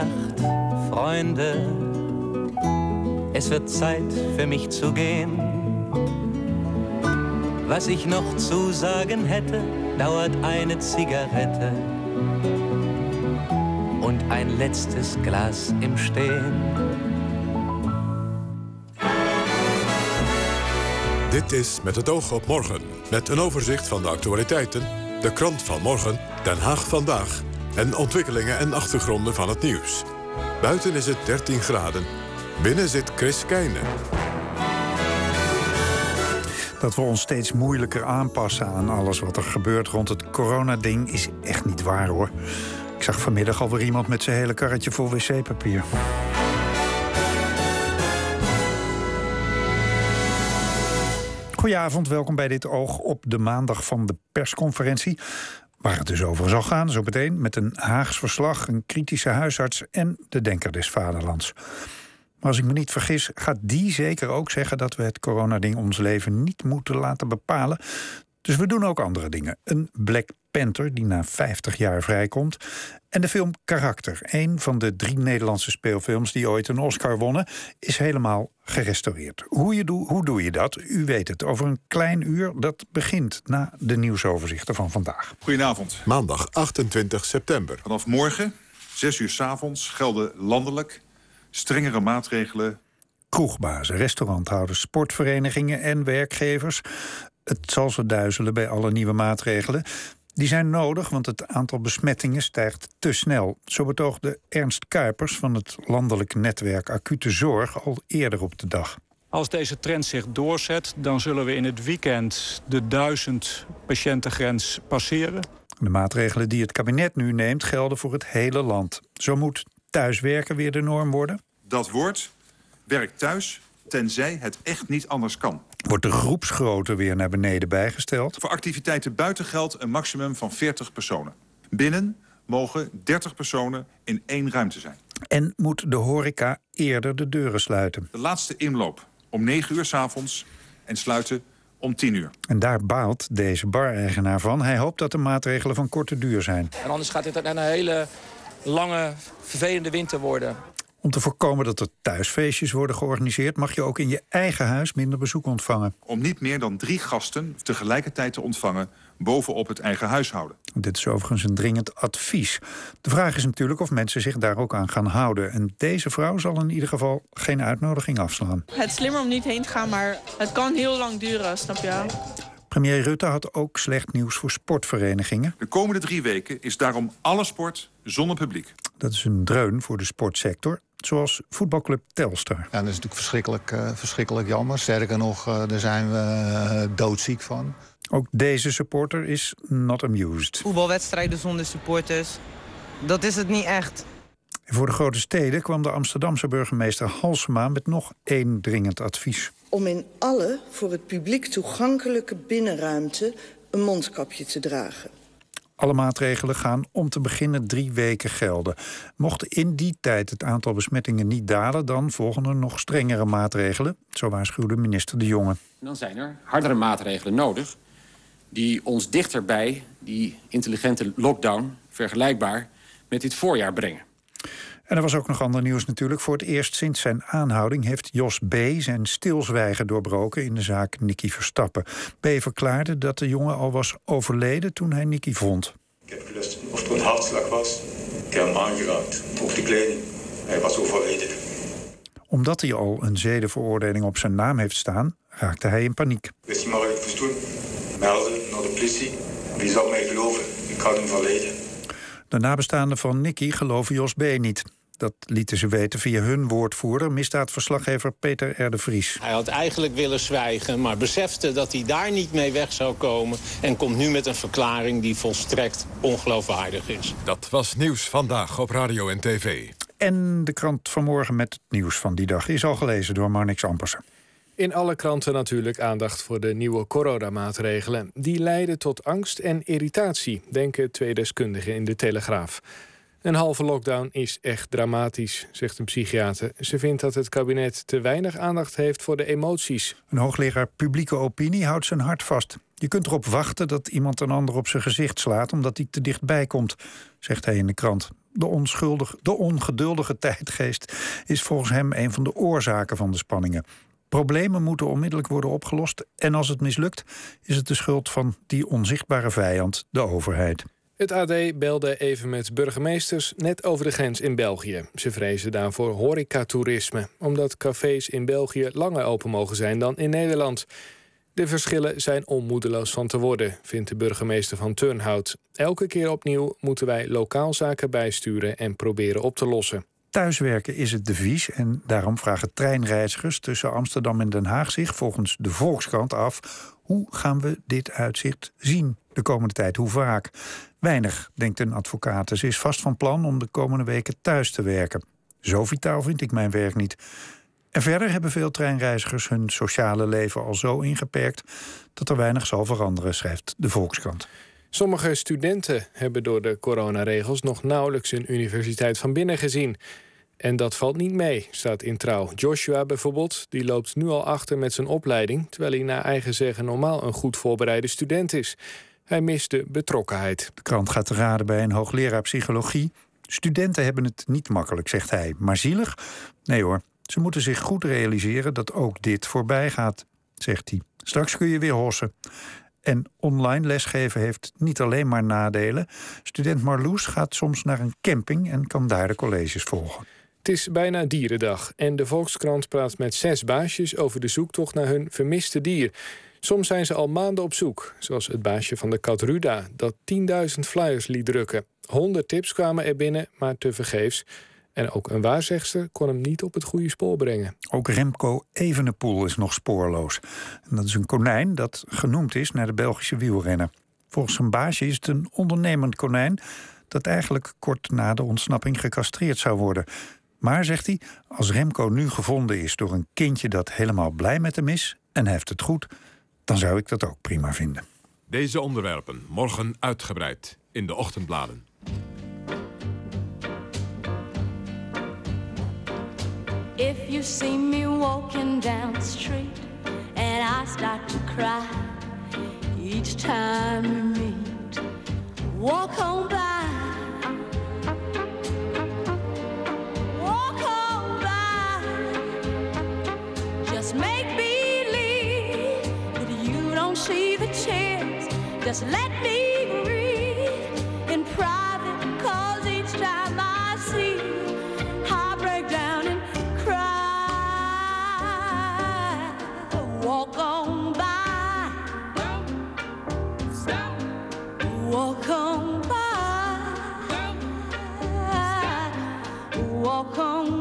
Nacht, Freunde. Es wird Zeit für mich zu gehen. Was ich noch zu sagen hätte, dauert eine Zigarette und ein letztes Glas im Stehen. Dit is Met het oog op morgen. Met een overzicht van de actualiteiten, de krant van morgen, Den Haag vandaag... en ontwikkelingen en achtergronden van het nieuws. Buiten is het 13 graden. Binnen zit Chris Keijnen. Dat we ons steeds moeilijker aanpassen aan alles wat er gebeurt rond het coronading is echt niet waar hoor. Ik zag vanmiddag alweer iemand met zijn hele karretje vol wc-papier. Goedenavond, welkom bij dit oog op de maandag van de persconferentie. Waar het dus over zal gaan, zo meteen met een Haags verslag, een kritische huisarts en de denker des vaderlands. Maar als ik me niet vergis, gaat die zeker ook zeggen dat we het coronading ons leven niet moeten laten bepalen. Dus we doen ook andere dingen. Een Black Panther, die na 50 jaar vrijkomt. En de film Karakter, een van de drie Nederlandse speelfilms die ooit een Oscar wonnen, is helemaal gerestaureerd. Hoe, je doe, hoe doe je dat? U weet het, over een klein uur. Dat begint na de nieuwsoverzichten van vandaag. Goedenavond. Maandag 28 september. Vanaf morgen, 6 uur s avonds, gelden landelijk strengere maatregelen. Kroegbazen, restauranthouders, sportverenigingen en werkgevers. Het zal zo duizelen bij alle nieuwe maatregelen. Die zijn nodig, want het aantal besmettingen stijgt te snel. Zo betoogde Ernst Kuipers van het landelijk netwerk Acute Zorg al eerder op de dag. Als deze trend zich doorzet, dan zullen we in het weekend de duizend patiëntengrens passeren. De maatregelen die het kabinet nu neemt gelden voor het hele land. Zo moet thuiswerken weer de norm worden. Dat wordt werk thuis, tenzij het echt niet anders kan. Wordt de groepsgrootte weer naar beneden bijgesteld? Voor activiteiten buiten geldt een maximum van 40 personen. Binnen mogen 30 personen in één ruimte zijn. En moet de horeca eerder de deuren sluiten? De laatste inloop om 9 uur s avonds en sluiten om 10 uur. En daar baalt deze bar-eigenaar van. Hij hoopt dat de maatregelen van korte duur zijn. En anders gaat dit een hele lange, vervelende winter worden. Om te voorkomen dat er thuisfeestjes worden georganiseerd, mag je ook in je eigen huis minder bezoek ontvangen. Om niet meer dan drie gasten tegelijkertijd te ontvangen bovenop het eigen huishouden. Dit is overigens een dringend advies. De vraag is natuurlijk of mensen zich daar ook aan gaan houden. En deze vrouw zal in ieder geval geen uitnodiging afslaan. Het is slimmer om niet heen te gaan, maar het kan heel lang duren, snap je? Premier Rutte had ook slecht nieuws voor sportverenigingen. De komende drie weken is daarom alle sport zonder publiek. Dat is een dreun voor de sportsector zoals voetbalclub Telstar. Ja, dat is natuurlijk verschrikkelijk, uh, verschrikkelijk jammer. Sterker nog, uh, daar zijn we uh, doodziek van. Ook deze supporter is not amused. Voetbalwedstrijden zonder supporters, dat is het niet echt. voor de grote steden kwam de Amsterdamse burgemeester Halsema met nog één dringend advies. Om in alle voor het publiek toegankelijke binnenruimte een mondkapje te dragen. Alle maatregelen gaan om te beginnen drie weken gelden. Mocht in die tijd het aantal besmettingen niet dalen, dan volgen er nog strengere maatregelen. Zo waarschuwde minister De Jonge. Dan zijn er hardere maatregelen nodig die ons dichter bij die intelligente lockdown vergelijkbaar met dit voorjaar brengen. En er was ook nog ander nieuws natuurlijk. Voor het eerst sinds zijn aanhouding heeft Jos B. zijn stilzwijgen doorbroken in de zaak Nicky Verstappen. B. verklaarde dat de jongen al was overleden toen hij Nicky vond. Ik heb gelust of het een hartslag was. Ik heb hem aangeraakt, de kleding. Hij was overleden. Omdat hij al een zedenveroordeling op zijn naam heeft staan, raakte hij in paniek. Wist je maar wat ik moest doen? Melden naar de politie. Wie zal mij geloven? Ik had hem verleden. De nabestaanden van Nicky geloven Jos B. niet. Dat lieten ze weten via hun woordvoerder, misdaadverslaggever Peter R. de Vries. Hij had eigenlijk willen zwijgen, maar besefte dat hij daar niet mee weg zou komen... en komt nu met een verklaring die volstrekt ongeloofwaardig is. Dat was Nieuws Vandaag op Radio en TV. En de krant vanmorgen met het nieuws van die dag is al gelezen door Marnix Ampersen. In alle kranten natuurlijk aandacht voor de nieuwe coronamaatregelen. Die leiden tot angst en irritatie, denken twee deskundigen in de Telegraaf. Een halve lockdown is echt dramatisch, zegt een psychiater. Ze vindt dat het kabinet te weinig aandacht heeft voor de emoties. Een hoogleraar publieke opinie houdt zijn hart vast. Je kunt erop wachten dat iemand een ander op zijn gezicht slaat omdat hij te dichtbij komt, zegt hij in de krant. De, onschuldig, de ongeduldige tijdgeest is volgens hem een van de oorzaken van de spanningen. Problemen moeten onmiddellijk worden opgelost en als het mislukt, is het de schuld van die onzichtbare vijand, de overheid. Het AD belde even met burgemeesters net over de grens in België. Ze vrezen daarvoor horecatoerisme, omdat cafés in België langer open mogen zijn dan in Nederland. De verschillen zijn onmoedeloos van te worden, vindt de burgemeester van Turnhout. Elke keer opnieuw moeten wij lokaal zaken bijsturen en proberen op te lossen. Thuiswerken is het devies en daarom vragen treinreizigers tussen Amsterdam en Den Haag zich volgens de Volkskrant af: hoe gaan we dit uitzicht zien de komende tijd? Hoe vaak? Weinig, denkt een advocaat. Ze is vast van plan om de komende weken thuis te werken. Zo vitaal vind ik mijn werk niet. En verder hebben veel treinreizigers hun sociale leven al zo ingeperkt dat er weinig zal veranderen, schrijft de Volkskrant. Sommige studenten hebben door de coronaregels nog nauwelijks een universiteit van binnen gezien. En dat valt niet mee, staat in trouw. Joshua bijvoorbeeld, die loopt nu al achter met zijn opleiding, terwijl hij naar eigen zeggen normaal een goed voorbereide student is. Hij mist de betrokkenheid. De krant gaat te raden bij een hoogleraar psychologie. Studenten hebben het niet makkelijk, zegt hij. Maar zielig? Nee hoor. Ze moeten zich goed realiseren dat ook dit voorbij gaat, zegt hij. Straks kun je weer hossen. En online lesgeven heeft niet alleen maar nadelen. Student Marloes gaat soms naar een camping en kan daar de colleges volgen. Het is bijna dierendag en de Volkskrant praat met zes baasjes over de zoektocht naar hun vermiste dier. Soms zijn ze al maanden op zoek, zoals het baasje van de kat Ruda, dat 10.000 flyers liet drukken. 100 tips kwamen er binnen, maar tevergeefs. En ook een waarzegster kon hem niet op het goede spoor brengen. Ook Remco Evenepoel is nog spoorloos. En dat is een konijn dat genoemd is naar de Belgische wielrenner. Volgens zijn baasje is het een ondernemend konijn dat eigenlijk kort na de ontsnapping gecastreerd zou worden. Maar, zegt hij, als Remco nu gevonden is door een kindje dat helemaal blij met hem is en heeft het goed, dan zou ik dat ook prima vinden. Deze onderwerpen morgen uitgebreid in de ochtendbladen. If you see me walking down the street and I start to cry each time we meet, walk on by. See the tears. Just let me breathe in private, cause each time I see you, I break down and cry. Walk on by. Stop. Walk on by. Walk on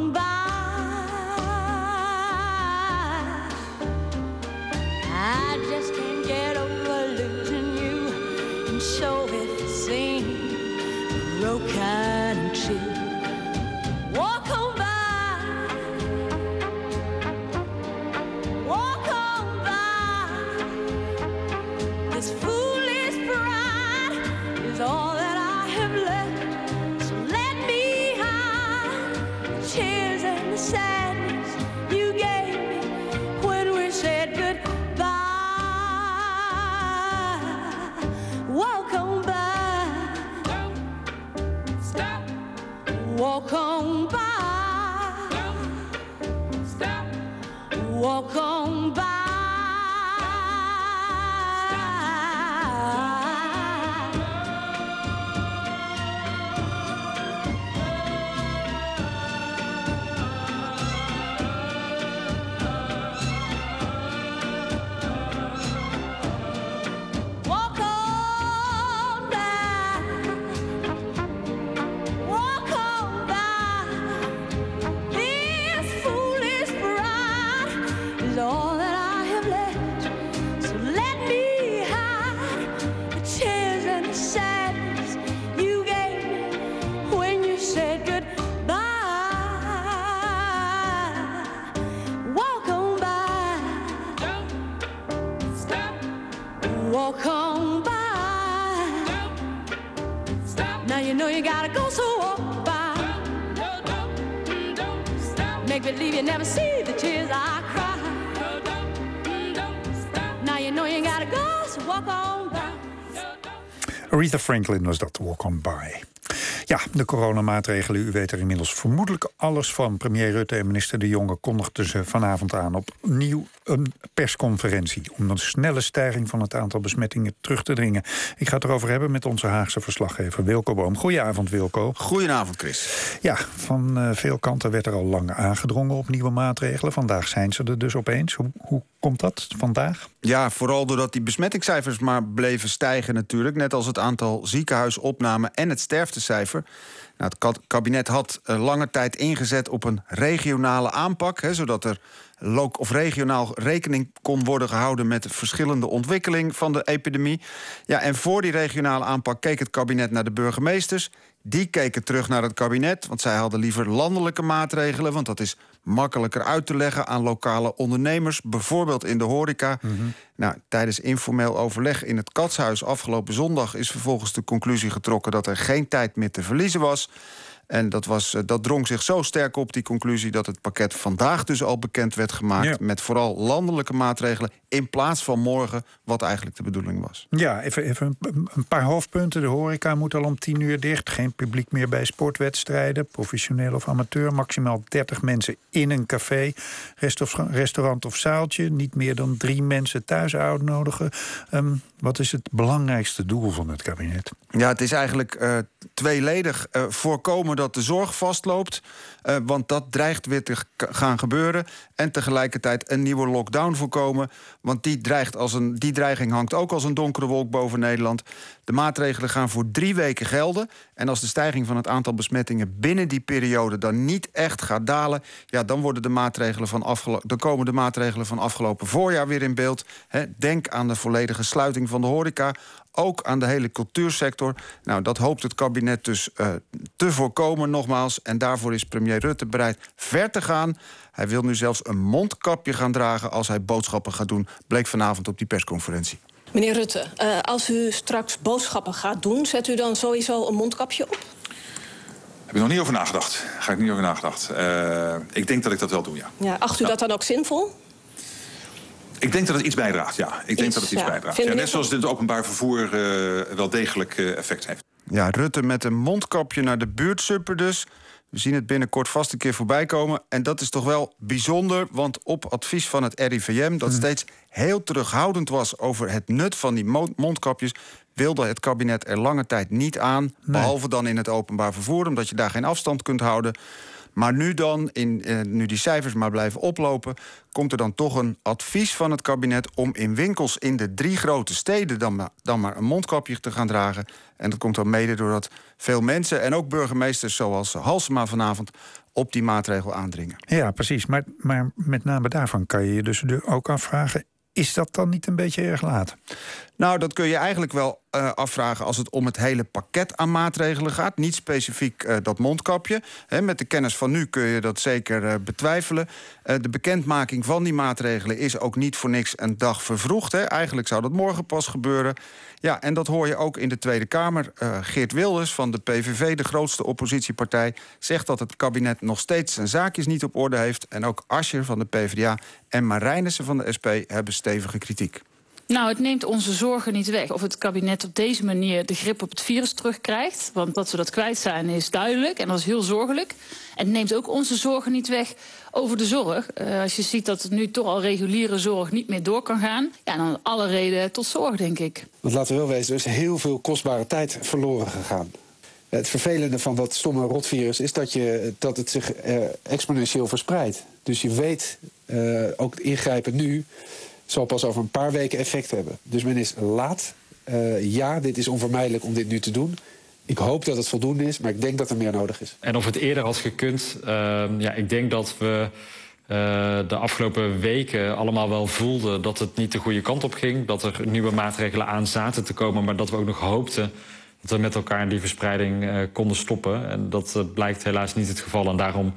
Aretha Franklin was dat, Walk On By. Ja, de coronamaatregelen, u weet er inmiddels vermoedelijk alles van. Premier Rutte en minister De Jonge kondigden ze vanavond aan opnieuw een persconferentie om een snelle stijging van het aantal besmettingen terug te dringen. Ik ga het erover hebben met onze Haagse verslaggever Wilco Boom. Goedenavond, Wilco. Goedenavond, Chris. Ja, van eh, veel kanten werd er al lang aangedrongen op nieuwe maatregelen. Vandaag zijn ze er dus opeens. Hoe, hoe komt dat vandaag? Ja, vooral doordat die besmettingscijfers maar bleven stijgen natuurlijk. Net als het aantal ziekenhuisopnamen en het sterftecijfer. Nou, het ka- kabinet had eh, lange tijd ingezet op een regionale aanpak... Hè, zodat er of regionaal rekening kon worden gehouden... met de verschillende ontwikkeling van de epidemie. Ja, en voor die regionale aanpak keek het kabinet naar de burgemeesters... Die keken terug naar het kabinet, want zij hadden liever landelijke maatregelen... want dat is makkelijker uit te leggen aan lokale ondernemers... bijvoorbeeld in de horeca. Nou, tijdens informeel overleg in het Katshuis afgelopen zondag... is vervolgens de conclusie getrokken dat er geen tijd meer te verliezen was... En dat, was, eh, dat drong zich zo sterk op, die conclusie... dat het pakket vandaag dus al bekend werd gemaakt... Ja. met vooral landelijke maatregelen... in plaats van morgen, wat eigenlijk de bedoeling was. Ja, even, even een- paar hoofdpunten. De horeca moet al om tien uur dicht. Geen publiek meer bij sportwedstrijden, professioneel of amateur. Maximaal 30 mensen in een café, resta- restaurant of zaaltje. Niet meer dan drie mensen thuis uitnodigen. Ehm, wat is het belangrijkste doel van het kabinet? Ja, het is eigenlijk eh, tweeledig. Eh, voorkomen dat de zorg vastloopt. eh, want dat dreigt weer te gaan gebeuren. En tegelijkertijd een nieuwe lockdown voorkomen. Want die, dreigt als een, die dreiging hangt ook als een donkere wolk boven Nederland. De maatregelen gaan voor drie weken gelden. En als de stijging van het aantal besmettingen binnen die periode dan niet echt gaat dalen. Ja, dan, worden de maatregelen van dan komen de maatregelen van afgelopen voorjaar weer in beeld. Denk aan de volledige sluiting van de horeca ook aan de hele cultuursector. Nou, dat hoopt het kabinet dus eh, te voorkomen, nogmaals. En daarvoor is premier Rutte bereid ver te gaan. Hij wil nu zelfs een mondkapje gaan dragen als hij boodschappen gaat doen, bleek vanavond op die persconferentie. Meneer Rutte, eh, als u straks boodschappen gaat doen, zet u dan sowieso een mondkapje op? Heb ik nog niet over nagedacht. Ga ik niet over nagedacht. Eh, ik denk dat ik dat wel doe, ja. Ja, acht u dat dan ook zinvol? Ik denk dat het iets bijdraagt, ja. Ik denk dat het iets ja. bijdraagt. Ja, net zoals dit openbaar vervoer eh, wel degelijk eh, effect heeft. Ja, Rutte met een mondkapje naar de buurtsupper dus. We zien het binnenkort vast een keer voorbij komen. En dat is toch wel bijzonder, want op advies van het RIVM... dat steeds heel terughoudend was over het nut van die mo- mondkapjes... wilde het kabinet er lange tijd niet aan. Behalve dan in het openbaar vervoer, omdat je daar geen afstand kunt houden. Maar nu dan, in, eh, nu die cijfers maar blijven oplopen... komt er dan toch een advies van het kabinet... om in winkels in de drie grote steden dan maar, dan maar een mondkapje te gaan dragen. En dat komt dan mede doordat veel mensen... en ook burgemeesters zoals Halsema vanavond op die maatregel aandringen. Ja, precies. Maar, maar met name daarvan kan je je dus ook afvragen... is dat dan niet een beetje erg laat? Nou, dat kun je eigenlijk wel eh, afvragen als het om het hele pakket aan maatregelen gaat. Niet specifiek eh, dat mondkapje. Met de kennis van nu kun je dat zeker eh, betwijfelen. De bekendmaking van die maatregelen is ook niet voor niks een dag vervroegd. Eigenlijk zou dat morgen pas gebeuren. Ja, en dat hoor je ook in de Tweede Kamer. Geert Wilders van de PVV, de grootste oppositiepartij... zegt dat het kabinet nog steeds zijn zaakjes niet op orde heeft. En ook Ascher van de PvdA en Marijnissen van de SP hebben stevige kritiek. Nou, het neemt onze zorgen niet weg. Of het kabinet op deze manier de grip op het virus terugkrijgt. Want dat we dat kwijt zijn is duidelijk en dat is heel zorgelijk. En het neemt ook onze zorgen niet weg over de zorg. Eh, als je ziet dat het nu toch al reguliere zorg niet meer door kan gaan... ja, dan alle reden tot zorg, denk ik. Want laten we wel wezen, er is heel veel kostbare tijd verloren gegaan. Het vervelende van dat stomme rotvirus is dat, je, dat het zich eh, exponentieel verspreidt. Dus je weet, eh, ook ingrijpen nu zal pas over een paar weken effect hebben. Dus men is laat. Eh, ja, dit is onvermijdelijk om dit nu te doen. Ik hoop dat het voldoende is, maar ik denk dat er meer nodig is. En of het eerder had gekund, ehm, ja, ik denk dat we eh, de afgelopen weken allemaal wel voelden dat het niet de goede kant op ging. Dat er nieuwe maatregelen aan zaten te komen, maar dat we ook nog hoopten dat we met elkaar die verspreiding eh, konden stoppen. En dat blijkt helaas niet het geval. En daarom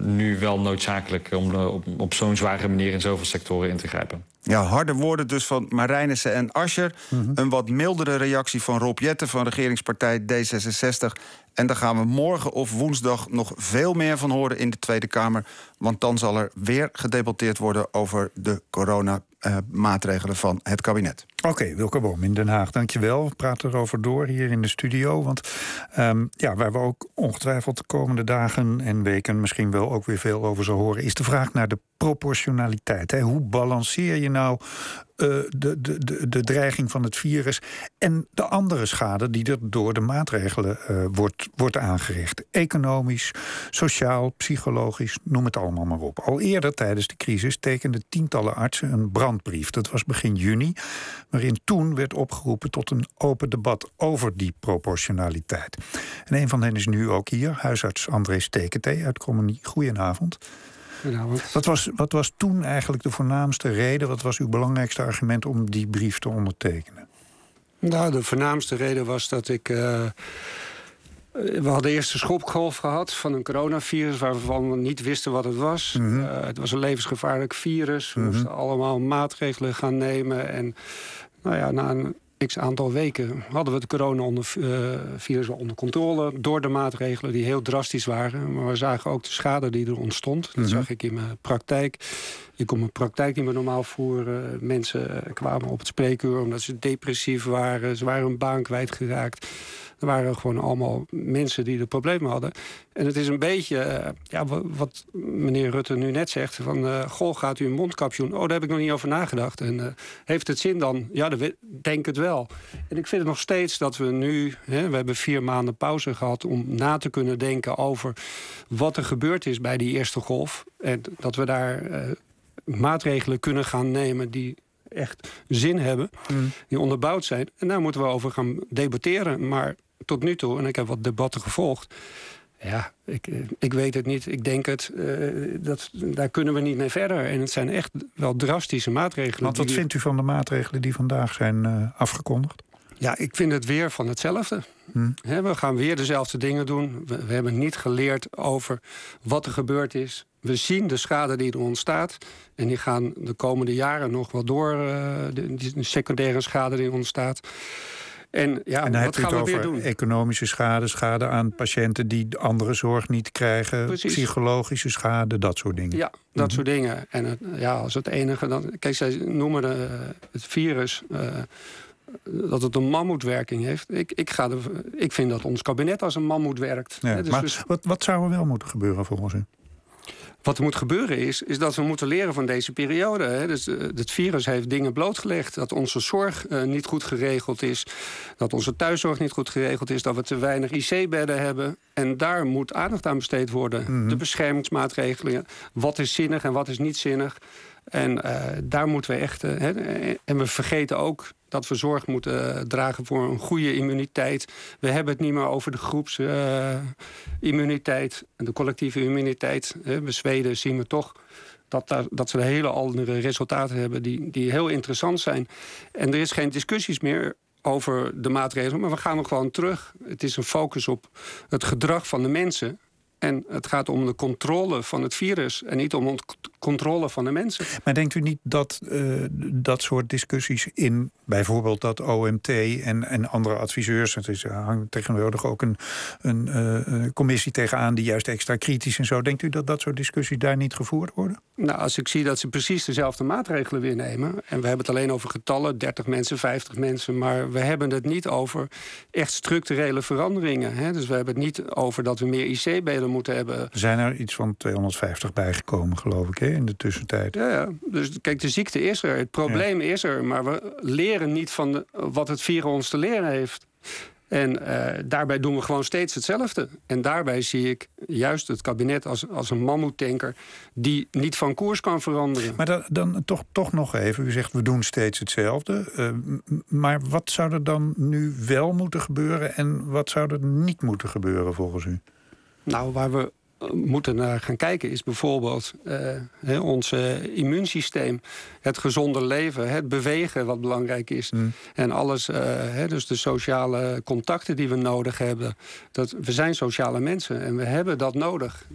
nu wel noodzakelijk om eh, op, op zo'n zware manier in zoveel sectoren in te grijpen. Ja, harde woorden dus van Marijnissen en Ascher. Mhm. Een wat mildere reactie van Rob Jetten van regeringspartij D66. En daar gaan we morgen of woensdag nog veel meer van horen in de Tweede Kamer. Want dan zal er weer gedebatteerd worden over de coronamaatregelen van het kabinet. Oké, Wilke Boom in Den Haag, dankjewel. We praten erover door hier in de studio. Want ehm, ja, waar we ook ongetwijfeld de komende dagen en weken... misschien wel ook weer veel over zullen horen... is de vraag naar de proportionaliteit. Hè? Hoe balanceer je nou eh, de, de, de, de dreiging van het virus... en de andere schade die er door de maatregelen eh, wordt, wordt aangericht? Economisch, sociaal, psychologisch, noem het allemaal maar op. Al eerder tijdens de crisis tekenden tientallen artsen een brandbrief. Dat was begin juni waarin toen werd opgeroepen tot een open debat over die proportionaliteit. En een van hen is nu ook hier, huisarts André Steketee uit Communie. Goedenavond. Wat was, wat was toen eigenlijk de voornaamste reden, wat was uw belangrijkste argument om die brief te ondertekenen? Nou, de voornaamste reden was dat ik. eh, we hadden eerst een schopgolf gehad van een coronavirus waarvan we niet wisten wat het was. Mhm. Eh, het was een levensgevaarlijk virus. We moesten allemaal maatregelen gaan nemen. En nou ja, na een x aantal weken hadden we het coronavirus wel onder controle. Door de maatregelen die heel drastisch waren. Maar we zagen ook de schade die er ontstond. Dat Mhm. zag ik in mijn praktijk. Ik kon mijn praktijk niet meer normaal voeren. Mensen kwamen op het spreekuur omdat ze depressief waren. Ze waren hun baan kwijtgeraakt. Er waren gewoon allemaal mensen die de problemen hadden. En het is een beetje, eh, ja, wa- wat meneer Rutte nu net zegt... van, eh, goh, gaat u een mondkapje doen? Oh, daar heb ik nog niet over nagedacht. En eh, heeft het zin dan? Ja, dat denk het wel. En ik vind het nog steeds dat we nu... Hè, we hebben vier maanden pauze gehad om na te kunnen denken... over wat er gebeurd is bij die eerste golf. En dat we daar maatregelen kunnen gaan nemen... die echt zin hebben, die onderbouwd zijn. En daar moeten we over gaan debatteren. Maar tot nu toe, en ik heb wat debatten gevolgd... Ja, ik, eh, ik weet het niet. Ik denk het. eh, dat, daar kunnen we niet mee verder. En het zijn echt wel drastische maatregelen. Want wat die- vindt u van de maatregelen die vandaag zijn eh, afgekondigd? Ja, ik vind het weer van hetzelfde. Hm. Hè, we gaan weer dezelfde dingen doen. We, we hebben niet geleerd over wat er gebeurd is. We zien de schade die er ontstaat. En die gaan de komende jaren nog wel door. de, die secundaire schade die ontstaat. En ja, en wat gaan het we weer over doen? economische schade, schade aan patiënten die andere zorg niet krijgen, Precies. psychologische schade, dat soort dingen. Ja, dat Mhm. soort dingen. En het, ja, als het enige dan. Kijk, zij noemen eh, het virus. eh, dat het een mammoetwerking heeft. Ik, ik, ga er, ik vind dat ons kabinet als een mammoet werkt. Ja, dus maar we- wat, wat zou er wel moeten gebeuren volgens u? Wat er moet gebeuren is, is dat we moeten leren van deze periode. Hè. Dus, eh, het virus heeft dingen blootgelegd. Dat onze zorg eh, niet goed geregeld is. Dat onze thuiszorg niet goed geregeld is. Dat we te weinig IC-bedden hebben. En daar moet aandacht aan besteed worden. De beschermingsmaatregelen. Wat is zinnig en wat is niet zinnig. En eh, daar moeten we echt. hè, en we vergeten ook dat we zorg moeten eh, dragen voor een goede immuniteit. We hebben het niet meer over de groepsimmuniteit en de collectieve immuniteit. Bij Zweden zien we toch dat, daar, dat ze hele andere resultaten hebben die, die heel interessant zijn. En er is geen discussies meer over de maatregelen, maar we gaan nog gewoon terug. Het is een focus op het gedrag van de mensen. En het gaat om de controle van het virus en niet om controle van de mensen. Maar denkt u niet dat eh, dat soort discussies in bijvoorbeeld dat OMT en, en andere adviseurs, het is, er hangt tegenwoordig ook een, een eh, eh, commissie tegenaan die juist extra kritisch en zo, denkt u dat dat soort discussies daar niet gevoerd worden? Nou, als ik zie dat ze precies dezelfde maatregelen weer nemen... en we hebben het alleen over getallen, 30 mensen, 50 mensen... maar we hebben het niet over echt structurele veranderingen. Hè? Dus we hebben het niet over dat we meer IC-bedden moeten hebben. Er zijn er iets van 250 bijgekomen, geloof ik, hè, in de tussentijd. Ja, ja, dus kijk, de ziekte is er, het probleem is er... maar we leren niet van de- wat het virus ons te leren heeft. En eh, daarbij doen we gewoon steeds hetzelfde. En daarbij zie ik juist het kabinet als, als een mammoetanker... die niet van koers kan veranderen. Maar dan, dan toch, toch nog even, u zegt we doen steeds hetzelfde. Eh, maar wat zou er dan nu wel moeten gebeuren en wat zou er niet moeten gebeuren volgens u? Nou, waar we moeten naar gaan kijken is bijvoorbeeld eh, hè, ons eh, immuunsysteem, het gezonde leven, het bewegen wat belangrijk is. En alles, eh, hè, dus de sociale contacten die we nodig hebben. Dat, we zijn sociale mensen en we hebben dat nodig.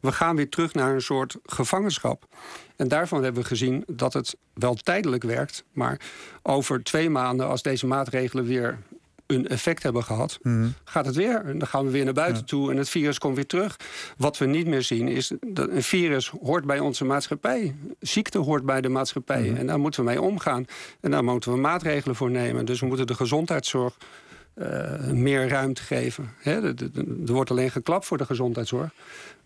We gaan weer terug naar een soort gevangenschap. En daarvan hebben we gezien dat het wel tijdelijk werkt. Maar over twee maanden, als deze maatregelen weer een effect hebben gehad, gaat het weer. En dan gaan we weer naar buiten toe en het virus komt weer terug. Wat we niet meer zien is dat een virus hoort bij onze maatschappij. Ziekte hoort bij de maatschappij. En daar moeten we mee omgaan. En daar moeten we maatregelen voor nemen. Dus we moeten de gezondheidszorg eh, meer ruimte geven. Er wordt alleen geklapt voor de gezondheidszorg.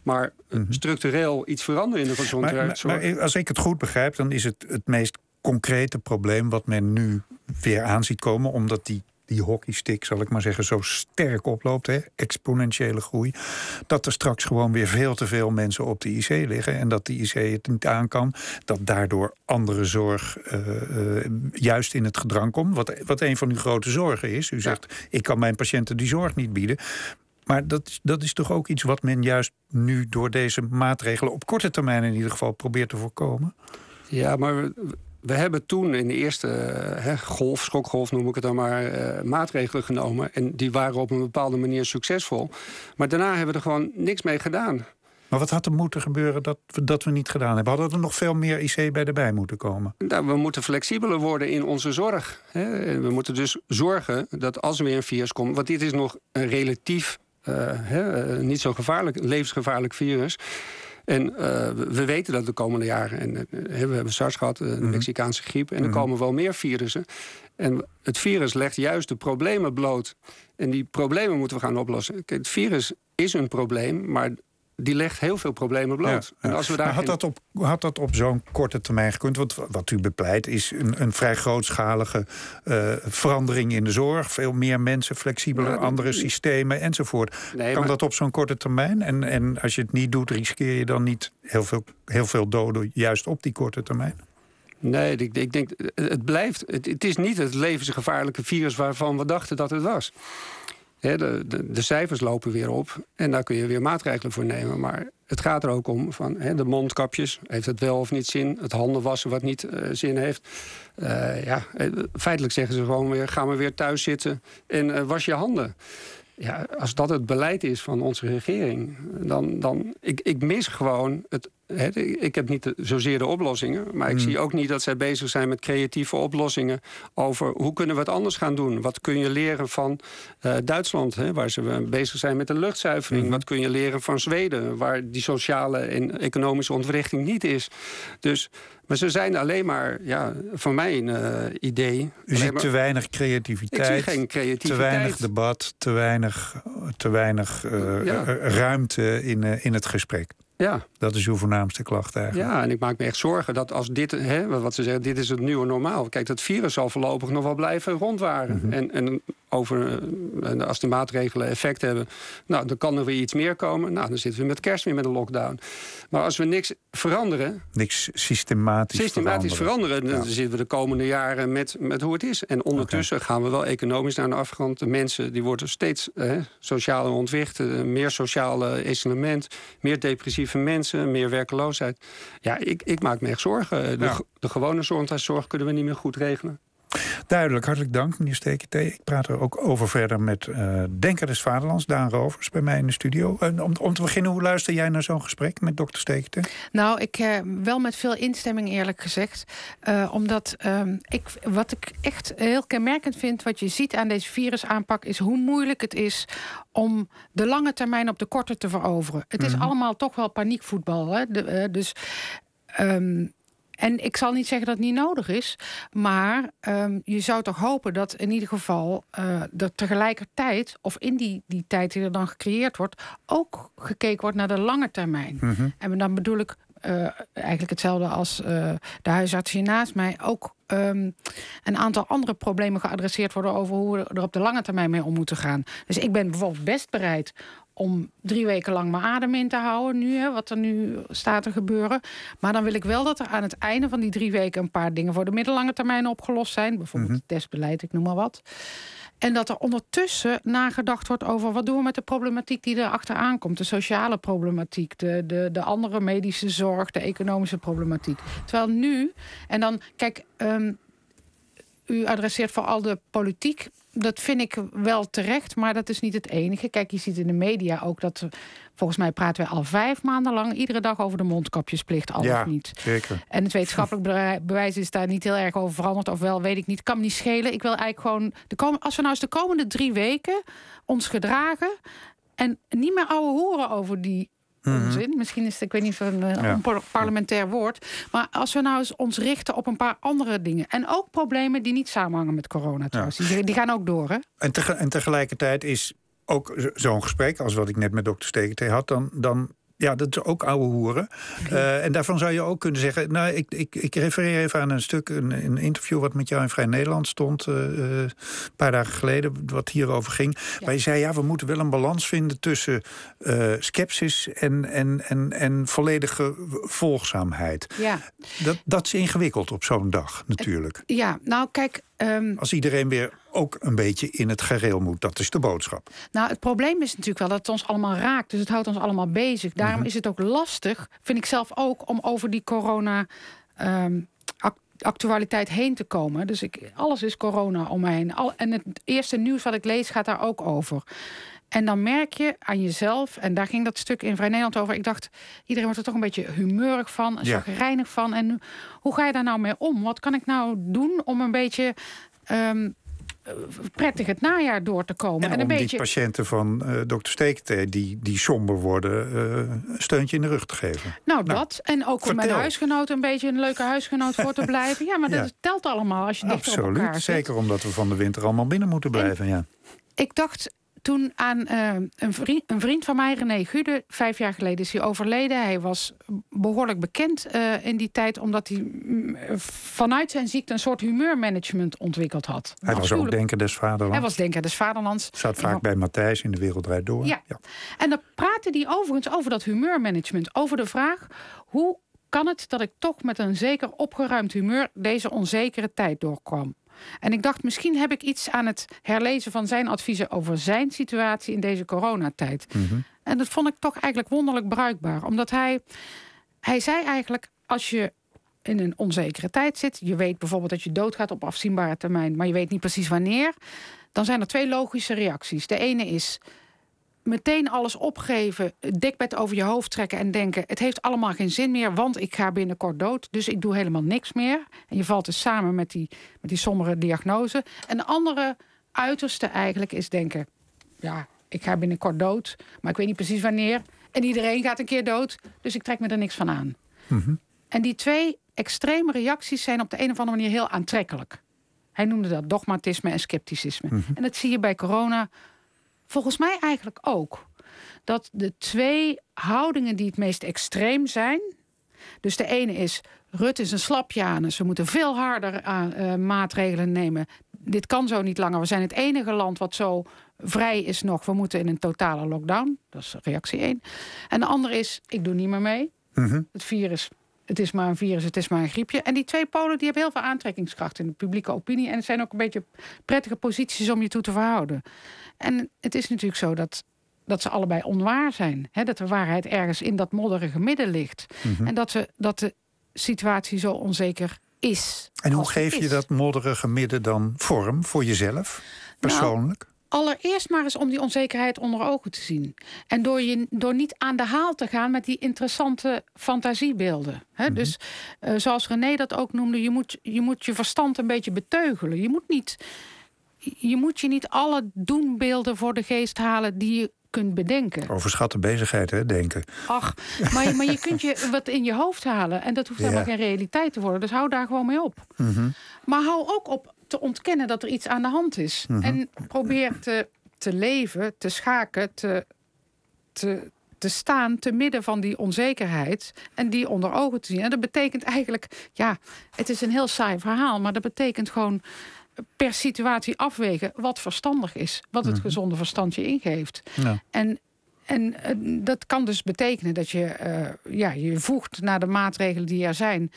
Maar eh, structureel iets veranderen in de Mhm. Maar, gezondheidszorg. maar als ik het goed begrijp, dan is het het meest concrete probleem wat men nu weer aan ziet komen, omdat die, die hockeystick, zal ik maar zeggen, zo sterk oploopt, hè, exponentiële groei, dat er straks gewoon weer veel te veel mensen op de IC liggen en dat de IC het niet aan kan, dat daardoor andere zorg eh, eh, juist in het gedrang komt, wat, wat een van uw grote zorgen is. U zegt, ik kan mijn patiënten die zorg niet bieden. Maar dat, dat is toch ook iets wat men juist nu door deze maatregelen op korte termijn in ieder geval probeert te voorkomen? Ja, maar we, hebben toen in de eerste eh, hè, golf, schokgolf noem ik het dan maar, eh, maatregelen genomen. En die waren op een bepaalde manier succesvol. Maar daarna hebben we er gewoon niks mee gedaan. Maar wat had er moeten gebeuren dat we, dat we niet gedaan hebben? Hadden er nog veel meer IC bij erbij moeten komen? Nou, we moeten flexibeler worden in onze zorg. Hè. We moeten dus zorgen dat als er weer een virus komt... want dit is nog een relatief hè, eh, niet zo gevaarlijk, levensgevaarlijk virus... En eh, we- we weten dat de komende jaren, en eh, hè, we hebben SARS gehad, eh, de Mexicaanse griep, en er Mhm. komen wel meer virussen. En het virus legt juist de problemen bloot. En die problemen moeten we gaan oplossen. Kijk, het virus is een probleem, maar die legt heel veel problemen bloot. Ja, En als we daar had, geen- dat op, had dat op zo'n korte termijn gekund? Want wat u bepleit is een, een vrij grootschalige eh, verandering in de zorg. Veel meer mensen, flexibeler, Ja, andere systemen enzovoort. Nee, kan maar- dat op zo'n korte termijn? En, en als je het niet doet, riskeer je dan niet heel veel, heel veel doden juist op die korte termijn? Nee, ik, ik denk, het het blijft. Het, het is niet het levensgevaarlijke virus waarvan we dachten dat het was. De, de, cijfers lopen weer op en daar kun je weer maatregelen voor nemen. Maar het gaat er ook om van de mondkapjes. Heeft het wel of niet zin? Het handen wassen wat niet eh, zin heeft. Eh, ja, eh, feitelijk zeggen ze gewoon weer: ga maar weer thuis zitten en was je handen. Ja, als dat het beleid is van onze regering, dan, dan ik, ik mis gewoon het. ik heb niet de- zozeer de oplossingen, maar ik Hmm. zie ook niet dat zij bezig zijn met creatieve oplossingen over hoe kunnen we het anders gaan doen. Wat kun je leren van eh, Duitsland, waar ze bezig zijn met de luchtzuivering? Wat kun je leren van Zweden, waar die sociale en economische ontwrichting niet is? Dus, maar ze zijn alleen maar, ja, van mijn eh, idee. U ziet maar- te weinig creativiteit. Ik zie geen creativiteit. Te weinig debat, te weinig, te weinig eh, Ja. eh, ruimte in, in het gesprek. Ja. Dat is uw voornaamste klacht eigenlijk. Ja, en ik maak me echt zorgen dat als dit, hè, wat ze zeggen, dit is het nieuwe normaal. Kijk, dat virus zal voorlopig nog wel blijven rondwaren. Mhm. en, en over, eh, als die maatregelen effect hebben, nou, dan kan er weer iets meer komen. Nou, dan zitten we met kerst weer met een lockdown. Maar als we niks veranderen, Niks systematisch, systematisch veranderen, dan Ja. zitten we de komende jaren met, met hoe het is. En ondertussen gaan we wel economisch naar de afgrond. De mensen die worden steeds eh, socialer ontwicht. eh, meer sociale isolement, meer depressieve mensen, meer werkeloosheid. Ja, ik, ik maak me echt zorgen. De, Ja. de gewone gezondheidszorg kunnen we niet meer goed regelen. Duidelijk, hartelijk dank, meneer Stekete. Ik praat er ook over verder met eh Denker des Vaderlands, Daan Rovers, bij mij in de studio. Om, om te beginnen, hoe luister jij naar zo'n gesprek met dokter Stekete? Nou, ik eh, wel met veel instemming eerlijk gezegd. Eh, omdat ehm, ik, wat ik echt heel kenmerkend vind, wat je ziet aan deze virusaanpak, is hoe moeilijk het is om de lange termijn op de korte te veroveren. Het is Mhm. allemaal toch wel paniekvoetbal. Hè? De, dus. ehm, en ik zal niet zeggen dat het niet nodig is, maar ehm, je zou toch hopen dat in ieder geval eh er tegelijkertijd, of in die, die tijd die er dan gecreëerd wordt, ook gekeken wordt naar de lange termijn. Mhm. En dan bedoel ik eh, eigenlijk hetzelfde als eh, de huisarts hier naast mij. Ook ehm, een aantal andere problemen geadresseerd worden over hoe we er op de lange termijn mee om moeten gaan. Dus ik ben bijvoorbeeld best bereid om drie weken lang mijn adem in te houden. Nu, hè, wat er nu staat te gebeuren. Maar dan wil ik wel dat er aan het einde van die drie weken een paar dingen voor de middellange termijn opgelost zijn. Bijvoorbeeld Mhm. het testbeleid, ik noem maar wat. En dat er ondertussen nagedacht wordt over wat doen we met de problematiek die er achteraan komt. De sociale problematiek, de, de, de andere medische zorg, de economische problematiek. Terwijl nu, en dan, kijk, ehm, u adresseert vooral de politiek. Dat vind ik wel terecht, maar dat is niet het enige. Kijk, je ziet in de media ook dat... Volgens mij praten wij al vijf maanden lang... iedere dag over de mondkapjesplicht, al ja, of niet. zeker. En het wetenschappelijk bewijs is daar niet heel erg over veranderd. Of wel, weet ik niet. Kan me niet schelen. Ik wil eigenlijk gewoon... De kom- als we nou eens de komende drie weken ons gedragen... en niet meer ouwe horen over die onzin. Misschien is het, ik weet niet een Ja. onparlementair woord. Maar als we nou eens ons richten op een paar andere dingen. En ook problemen die niet samenhangen met corona trouwens. Die, die gaan ook door, hè? En, tege- en tegelijkertijd is ook zo- zo'n gesprek, als wat ik net met dokter Stekentee had, dan, dan ja, dat is ook oude hoeren. Eh, en daarvan zou je ook kunnen zeggen. Nou, ik, ik, ik refereer even aan een stuk, een, een interview wat met jou in Vrij Nederland stond. eh, eh, een paar dagen geleden, wat hierover ging. Waar je zei, ja, we moeten wel een balans vinden tussen eh sceptisch en, en, en, en volledige volgzaamheid. Ja. Dat, dat is ingewikkeld op zo'n dag, natuurlijk. Ja, nou kijk. ehm, Als iedereen weer ook een beetje in het gareel moet, dat is de boodschap. Nou, het probleem is natuurlijk wel dat het ons allemaal raakt. Dus het houdt ons allemaal bezig. Daarom Mhm. is het ook lastig, vind ik zelf ook, om over die corona. ehm, ac- actualiteit heen te komen. Dus ik, alles is corona om me heen. Al, en het eerste nieuws wat ik lees gaat daar ook over. En dan merk je aan jezelf, en daar ging dat stuk in Vrij Nederland over. Ik dacht, iedereen wordt er toch een beetje humeurig van, Ja. chagrijnig van. En hoe ga je daar nou mee om? Wat kan ik nou doen om een beetje ehm, eh, prettig het najaar door te komen? En, een om die beetje. patiënten van eh dokter Stekete, die, die somber worden, eh, een steuntje in de rug te geven. Nou, dat. En ook om mijn huisgenoot een beetje een leuke huisgenoot voor te blijven. Ja, maar dat telt allemaal als je dichter op elkaar Absoluut, zit. zeker omdat we van de winter allemaal binnen moeten blijven. Ja. Ik dacht toen aan eh, een, vriend, een vriend van mij, René Gude. Vijf jaar geleden is hij overleden. Hij was behoorlijk bekend eh, in die tijd... omdat hij mm, vanuit zijn ziekte een soort humeurmanagement ontwikkeld had. Hij was ook denker des vaderlands. Hij was denker des vaderlands. Zat vaak bij Matthijs in de Wereld Draait Door. Ja. En dan praatte die overigens over dat humeurmanagement. Over de vraag, hoe kan het dat ik toch met een zeker opgeruimd humeur... deze onzekere tijd doorkwam? En ik dacht, misschien heb ik iets aan het herlezen van zijn adviezen... over zijn situatie in deze coronatijd. En dat vond ik toch eigenlijk wonderlijk bruikbaar. Omdat hij, hij zei eigenlijk, als je in een onzekere tijd zit... je weet bijvoorbeeld dat je doodgaat op afzienbare termijn... maar je weet niet precies wanneer... dan zijn er twee logische reacties. De ene is meteen alles opgeven, het dekbed over je hoofd trekken en denken: het heeft allemaal geen zin meer, want ik ga binnenkort dood, dus ik doe helemaal niks meer. En je valt dus samen met die, met die sombere diagnose. En de andere uiterste eigenlijk is denken: ja, ik ga binnenkort dood, maar ik weet niet precies wanneer. En iedereen gaat een keer dood, dus ik trek me er niks van aan. En die twee extreme reacties zijn op de een of andere manier heel aantrekkelijk. Hij noemde dat dogmatisme en scepticisme. En dat zie je bij corona volgens mij eigenlijk ook. Dat de twee houdingen die het meest extreem zijn. Dus de ene is. Rutte is een slapjanus. We moeten veel harder aan, eh, maatregelen nemen. Dit kan zo niet langer. We zijn het enige land wat zo vrij is nog. We moeten in een totale lockdown. Dat is reactie 1. En de andere is. Ik doe niet meer mee. Het virus. Het is maar een virus, het is maar een griepje. En die twee polen die hebben heel veel aantrekkingskracht in de publieke opinie. En het zijn ook een beetje prettige posities om je toe te verhouden. En het is natuurlijk zo dat, dat ze allebei onwaar zijn. Hè? Dat de waarheid ergens in dat modderige midden ligt. Mhm. En dat, we, dat de situatie zo onzeker is. En hoe geef je dat modderige midden dan vorm voor jezelf, persoonlijk? Allereerst maar eens om die onzekerheid onder ogen te zien. En door, je, door niet aan de haal te gaan met die interessante fantasiebeelden. Hè? Dus eh, zoals René dat ook noemde, je moet, je moet je verstand een beetje beteugelen. Je moet, niet, je moet je niet alle doenbeelden voor de geest halen die je kunt bedenken. Overschatte bezigheid, hè, denken. Ach, maar, je- maar je kunt je wat in je hoofd halen. En dat hoeft Ja. helemaal geen realiteit te worden. Dus hou daar gewoon mee op. Mhm. Maar hou ook op te ontkennen dat er iets aan de hand is. Mhm. En probeer te, te leven, te schaken, te, te, te staan te midden van die onzekerheid. En die onder ogen te zien. En dat betekent eigenlijk, ja, het is een heel saai verhaal. Maar dat betekent gewoon per situatie afwegen wat verstandig is. Wat het Mhm. gezonde verstand je ingeeft. Ja. En en dat kan dus betekenen dat je eh, ja, je voegt naar de maatregelen die er zijn.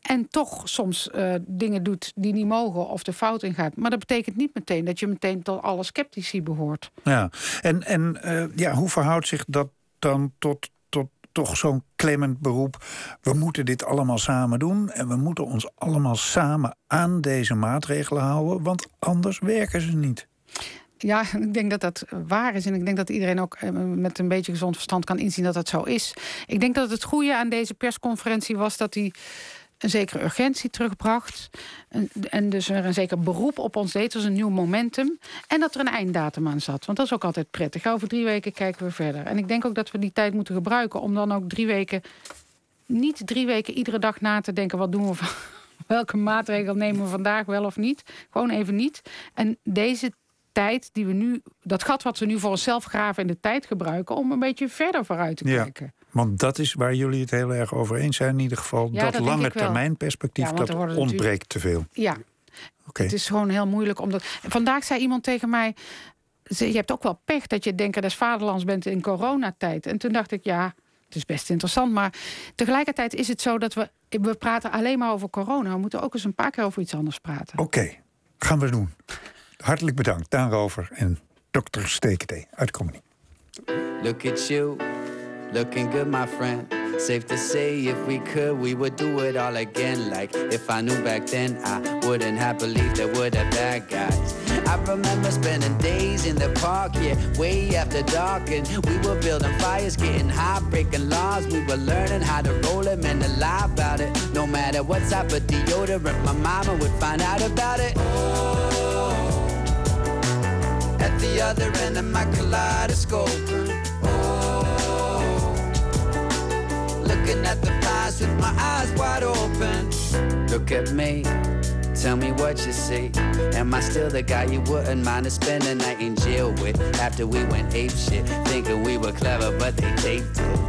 En toch soms eh, dingen doet die niet mogen of de fout ingaat. Maar dat betekent niet meteen dat je meteen tot alle sceptici behoort. Ja, en, en eh, ja, hoe verhoudt zich dat dan tot, tot toch zo'n klemmend beroep? We moeten dit allemaal samen doen en we moeten ons allemaal samen aan deze maatregelen houden, want anders werken ze niet. Ja, ik denk dat dat waar is. En ik denk dat iedereen ook eh, met een beetje gezond verstand kan inzien dat dat zo is. Ik denk dat het goede aan deze persconferentie was dat hij een zekere urgentie terugbracht. En, en dus er een zeker beroep op ons deed. als een nieuw momentum. En dat er een einddatum aan zat. Want dat is ook altijd prettig. Over drie weken kijken we verder. En ik denk ook dat we die tijd moeten gebruiken om dan ook drie weken. Niet drie weken iedere dag na te denken: wat doen we van. Welke maatregel nemen we vandaag wel of niet? Gewoon even niet. En deze tijd die we nu, dat gat wat we nu voor onszelf graven in de tijd gebruiken om een beetje verder vooruit te Ja, kijken. Want dat is waar jullie het heel erg over eens zijn in ieder geval. Ja, dat lange ik wel. termijn perspectief, Ja, want er dat worden ontbreekt te veel. Ja. Oké. Het is gewoon heel moeilijk omdat. Vandaag zei iemand tegen mij. Je hebt ook wel pech dat je denker des vaderlands bent in coronatijd. En toen dacht ik, ja, het is best interessant. Maar tegelijkertijd is het zo dat we. We praten alleen maar over corona. We moeten ook eens een paar keer over iets anders praten. Oké, gaan we doen. Hartelijk bedankt, Daan Rover en dokter Stekete uit Comedy. Look at you, looking good, my friend. Safe to say, if we could, we would do it all again. Like if I knew back then, I wouldn't have believed there were the bad guys. I remember spending days in the park, yeah, way after dark, and we were building fires, getting high, breaking laws. We were learning how to roll them and to lie about it. No matter what type of deodorant my mama would find out about it. At the other end of my kaleidoscope. Looking at the past with my eyes wide open. Look at me, tell me what you see. Am I still the guy you wouldn't mind to spend a night in jail with? After we went ape shit, thinking we were clever, but they taped it.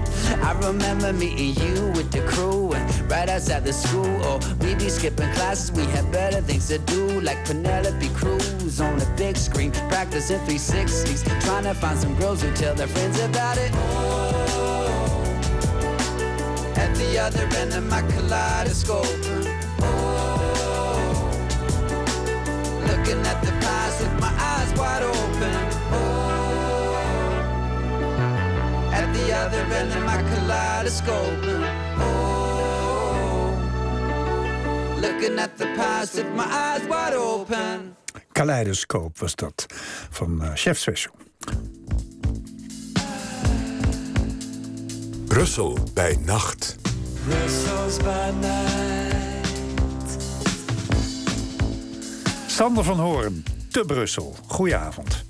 I remember meeting you with the crew and right outside the school. Oh, we be skipping classes, we had better things to do, like Penelope Cruz on a big screen, practicing 360s, trying to find some girls who tell their friends about it. The other end of my kaleidoscope. Oh, looking at the past with my eyes wide open. Oh, at the other end of my kaleidoscope. Oh, looking at the past with my eyes wide open. Kaleidoscoop was dat van eh Chef Special. Brussel bij nacht. Brussels by night. Sander van Hoorn, te Brussel. Goedenavond.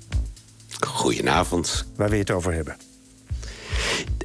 Goedenavond. Waar we het over hebben.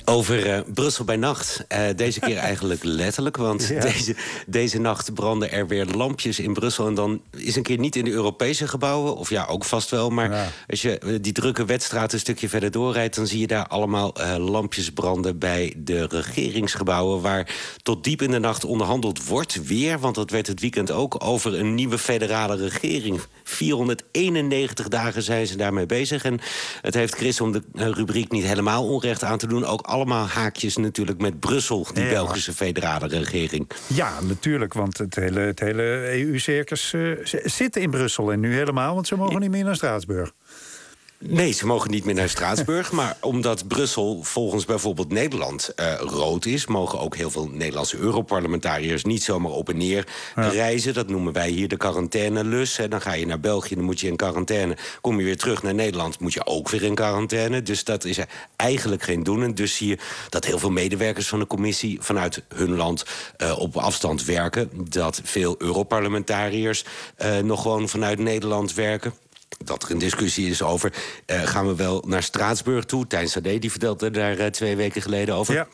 Over eh, Brussel bij nacht. Eh, deze keer eigenlijk letterlijk, want Ja. deze, deze nacht branden er weer lampjes in Brussel. En dan is een keer niet in de Europese gebouwen, of ja, ook vast wel. Maar als je eh, die drukke wedstraat een stukje verder doorrijdt... dan zie je daar allemaal lampjes branden bij de regeringsgebouwen... waar tot diep in de nacht onderhandeld wordt weer... want dat werd het weekend ook over een nieuwe federale regering. 491 dagen zijn ze daarmee bezig. En het heeft Chris, om de rubriek niet helemaal onrecht aan te doen... ook allemaal haakjes natuurlijk met Brussel, die Ja. Belgische federale regering. Ja, natuurlijk, want het hele, het hele EU-circus eh, zit in Brussel. En nu helemaal, want ze mogen niet meer naar Straatsburg. Nee, ze mogen niet meer naar Straatsburg. maar omdat Brussel volgens bijvoorbeeld Nederland eh, rood is... mogen ook heel veel Nederlandse Europarlementariërs... niet zomaar op en neer reizen. Dat noemen wij hier de quarantainelus. Hè. Dan ga je naar België, dan moet je in quarantaine. Kom je weer terug naar Nederland, moet je ook weer in quarantaine. Dus dat is eigenlijk geen doen. En dus zie je dat heel veel medewerkers van de commissie... vanuit hun land eh, op afstand werken. Dat veel Europarlementariërs eh, nog gewoon vanuit Nederland werken dat er een discussie is over... eh, gaan we wel naar Straatsburg toe? Tijn Sade die vertelde daar eh, twee weken geleden over.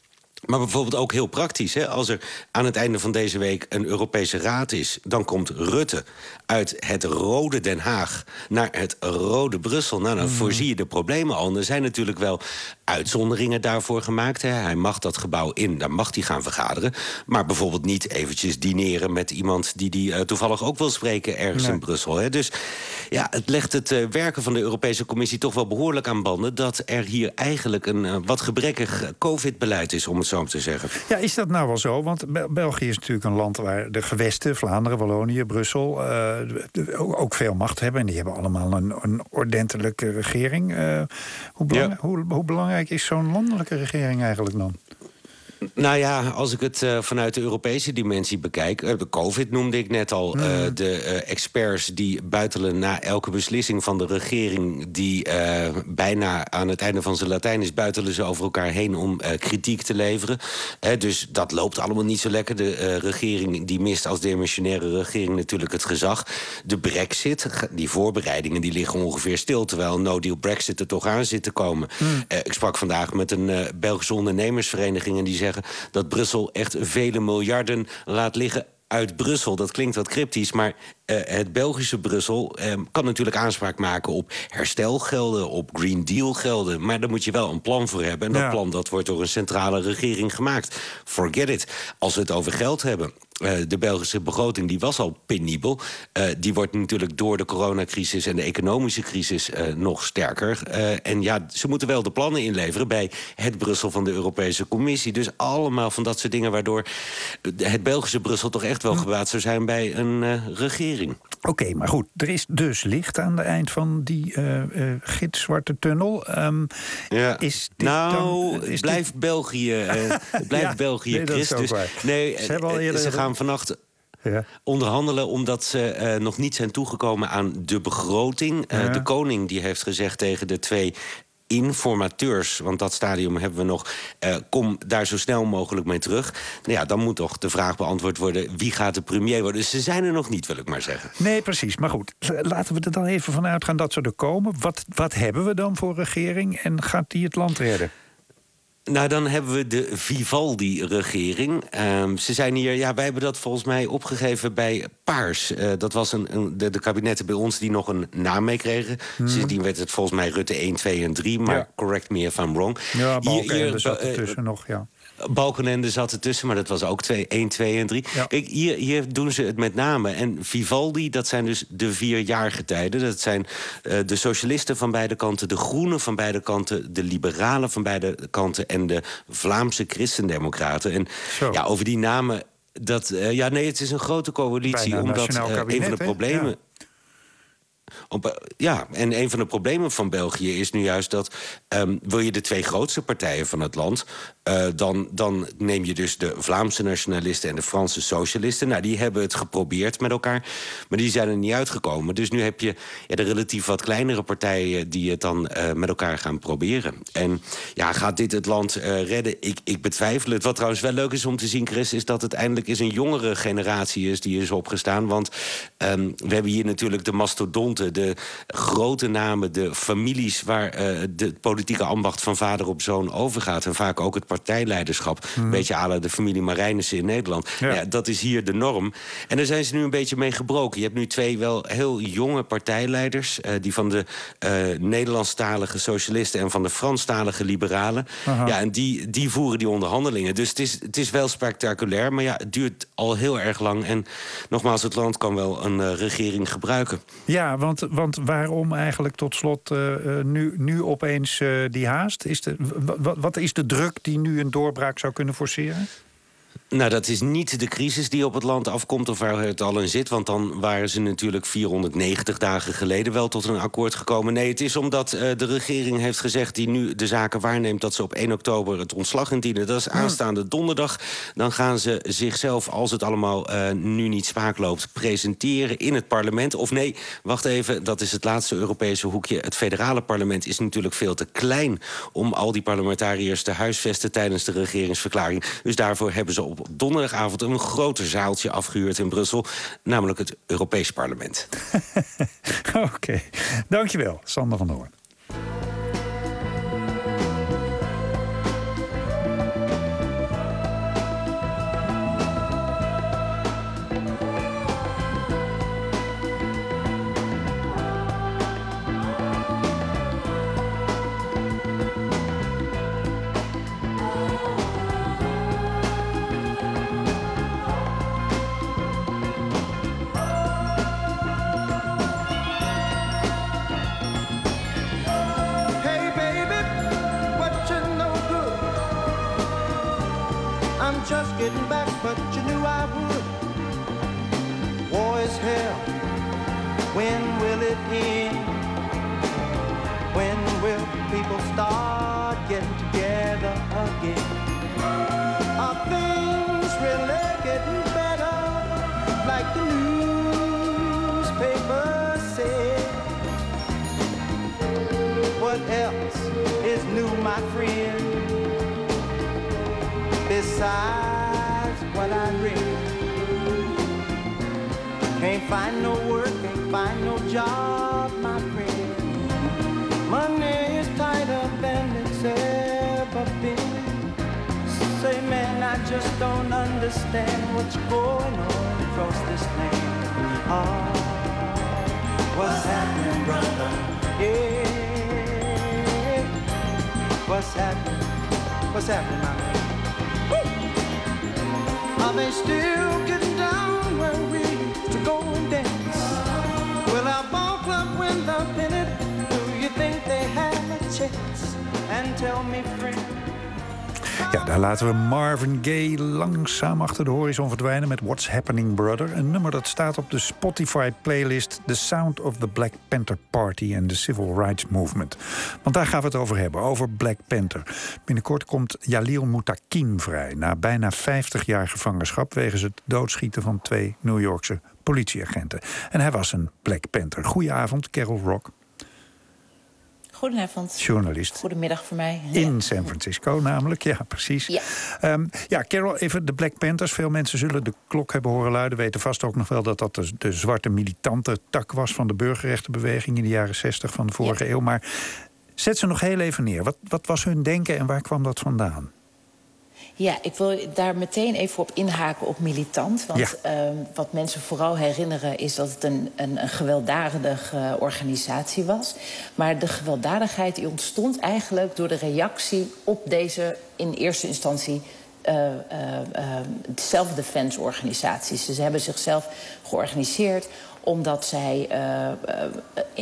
Maar bijvoorbeeld ook heel praktisch. Hè? Als er aan het einde van deze week een Europese Raad is... dan komt Rutte uit het rode Den Haag naar het rode Brussel. Nou, dan voorzie je de problemen al. En er zijn natuurlijk wel uitzonderingen daarvoor gemaakt. Hè. Hij mag dat gebouw in, daar mag hij gaan vergaderen. Maar bijvoorbeeld niet eventjes dineren met iemand... die die eh, toevallig ook wil spreken ergens Nee. in Brussel. Hè. Dus ja, het legt het eh, werken van de Europese Commissie... toch wel behoorlijk aan banden... dat er hier eigenlijk een eh, wat gebrekkig covid-beleid is, om het zo maar te zeggen. Ja, is dat nou wel zo? Want Bel- België is natuurlijk een land waar de gewesten, Vlaanderen, Wallonië, Brussel, eh, ook veel macht hebben. En die hebben allemaal een, een ordentelijke regering. Eh, hoe, belang- hoe, hoe belangrijk is zo'n landelijke regering eigenlijk dan? Nou ja, als ik het eh, vanuit de Europese dimensie bekijk... eh, de COVID noemde ik net al. eh, de eh, experts die buitelen na elke beslissing van de regering... die bijna aan het einde van zijn Latijn is... buitelen ze over elkaar heen om kritiek te leveren. Dus dat loopt allemaal niet zo lekker. De regering die mist als demissionaire regering natuurlijk het gezag. De brexit, die voorbereidingen die liggen ongeveer stil... terwijl no-deal brexit er toch aan zit te komen. Eh, ik sprak vandaag met een Belgische ondernemersvereniging... en die zeggen dat Brussel echt vele miljarden laat liggen uit Brussel. Dat klinkt wat cryptisch, maar eh, het Belgische Brussel... eh, kan natuurlijk aanspraak maken op herstelgelden, op Green Deal gelden. Maar daar moet je wel een plan voor hebben. En dat Ja. plan dat wordt door een centrale regering gemaakt. Forget it. Als we het over geld hebben... eh, de Belgische begroting die was al penibel. Eh, die wordt natuurlijk door de coronacrisis en de economische crisis eh, nog sterker. En ja, ze moeten wel de plannen inleveren bij het Brussel van de Europese Commissie. Dus allemaal van dat soort dingen waardoor het Belgische Brussel toch echt wel gebaat zou zijn bij een regering. Oké, maar goed, er is dus licht aan het eind van die gitzwarte tunnel. Ehm, Ja. is dit nou, dan- is dit- blijft België, blijft Ja, België nee, dat is Christ. ook Dus waar. nee, Ze hebben al eerder- gaan vannacht Ja. onderhandelen omdat ze eh, nog niet zijn toegekomen aan de begroting. Eh. De koning die heeft gezegd tegen de twee informateurs, want dat stadium hebben we nog, eh, kom daar zo snel mogelijk mee terug. Nou ja, dan moet toch de vraag beantwoord worden, wie gaat de premier worden? Dus ze zijn er nog niet, wil ik maar zeggen. Nee, precies. Maar goed, laten we er dan even van uitgaan dat ze er komen. Wat, wat hebben we dan voor regering en gaat die het land redden? Nou, dan hebben we de Vivaldi-regering. Ehm, ze zijn hier, ja, wij hebben dat volgens mij opgegeven bij Paars. Eh, dat was een, een- de, de kabinetten bij ons die nog een naam meekregen. Hmm. Sindsdien werd het volgens mij Rutte 1, 2 en 3. Maar Ja. correct me if I'm wrong. Ja, Hier- zat ertussen nog, ja. Balkenende zat ertussen, maar dat was ook 2, 1, 2 en 3. Kijk, hier, hier doen ze het met name. En Vivaldi, dat zijn dus de vier jaargetijden. Dat zijn eh, de socialisten van beide kanten, de groenen van beide kanten... de liberalen van beide kanten en de Vlaamse christendemocraten. En ja, over die namen... Dat, eh, ja, nee, het is een grote coalitie. Bijna omdat eh, een van de problemen... Ja. Op, eh, ja, en een van de problemen van België is nu juist dat... ehm, wil je de twee grootste partijen van het land... eh, dan, dan neem je dus de Vlaamse nationalisten en de Franse socialisten. Nou, die hebben het geprobeerd met elkaar, maar die zijn er niet uitgekomen. Dus nu heb je ja, de relatief wat kleinere partijen... die het dan eh, met elkaar gaan proberen. En ja, gaat dit het land redden? Ik, ik betwijfel het. Wat trouwens wel leuk is om te zien, Chris... is dat het eindelijk eens een jongere generatie is die is opgestaan. Want ehm, we hebben hier natuurlijk de mastodonten, de grote namen, de families waar eh, de het politieke ambacht van vader op zoon overgaat. En vaak ook het partijleiderschap. Een beetje à la de familie Marijnissen in Nederland. Ja. Ja. dat is hier de norm. En daar zijn ze nu een beetje mee gebroken. Je hebt nu twee wel heel jonge partijleiders. eh, die van de eh, Nederlandstalige socialisten en van de Franstalige liberalen. Aha. Ja, en die, die voeren die onderhandelingen. Dus het is, het is wel spectaculair. Maar ja, het duurt al heel erg lang. En nogmaals, het land kan wel een eh, regering gebruiken. Ja, want, want waarom eigenlijk tot slot eh, eh, nu, nu opeens eh, die haast? Is de, wat is de druk die nu een doorbraak zou kunnen forceren? Nou, dat is niet de crisis die op het land afkomt of waar het al in zit. Want dan waren ze natuurlijk 490 dagen geleden wel tot een akkoord gekomen. Nee, het is omdat eh, de regering heeft gezegd... die nu de zaken waarneemt dat ze op 1 oktober het ontslag indienen. Dat is aanstaande donderdag. Dan gaan ze zichzelf, als het allemaal eh, nu niet spaak loopt... presenteren in het parlement. Of nee, wacht even, dat is het laatste Europese hoekje. Het federale parlement is natuurlijk veel te klein... om al die parlementariërs te huisvesten tijdens de regeringsverklaring. Dus daarvoor hebben ze op donderdagavond een groter zaaltje afgehuurd in Brussel. Namelijk het Europees Parlement. Oké, dankjewel, Sander van Hoorn. Back, but you knew I would. War is hell. When will it end? When will people start getting together again? Are things really getting better? Like the newspapers say. What else is new, my friend? Besides I. Can't find no work, can't find no job, my friend. Money is tighter than it's ever been. Say, man, I just don't understand what's going on across this land. Oh, what's happening, brother? Yeah, what's happening? What's happening, my man? They still getting down where we to go and dance? Will our ball club win the pennant? Do you think they have a chance? And tell me, friend. Ja, daar laten we Marvin Gaye langzaam achter de horizon verdwijnen met What's Happening Brother. Een nummer dat staat op de Spotify-playlist The Sound of the Black Panther Party and the Civil Rights Movement. Want daar gaan we het over hebben, over Black Panther. Binnenkort komt Jalil Moutakin vrij na bijna 50 jaar gevangenschap wegens het doodschieten van twee New Yorkse politieagenten. En hij was een Black Panther. Goedenavond, Carol Rock. Goedenavond. Journalist. Goedemiddag voor mij. In San Francisco namelijk, ja, precies. Ja. Ehm, ja, Carol, even de Black Panthers. Veel mensen zullen de klok hebben horen luiden. Weten vast ook nog wel dat dat de, de zwarte militante tak was... van de burgerrechtenbeweging in de jaren 60 van de vorige eeuw. Maar zet ze nog heel even neer. Wat, wat was hun denken en waar kwam dat vandaan? Ja, ik wil daar meteen even op inhaken op militant. Want Ja. ehm, wat mensen vooral herinneren is dat het een, een, een gewelddadige eh, organisatie was. Maar de gewelddadigheid die ontstond eigenlijk door de reactie op deze in eerste instantie eh, eh, eh, self-defense organisaties. Dus ze hebben zichzelf georganiseerd omdat zij eh, eh,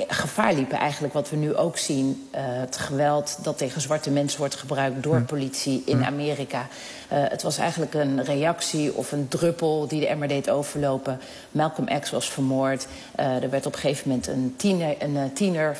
gevaar liepen, eigenlijk wat we nu ook zien. eh, het geweld dat tegen zwarte mensen wordt gebruikt door politie in Amerika. Eh, het was eigenlijk een reactie of een druppel die de emmer deed overlopen. Malcolm X was vermoord. Eh, er werd op een gegeven moment een tiener, een, eh, tiener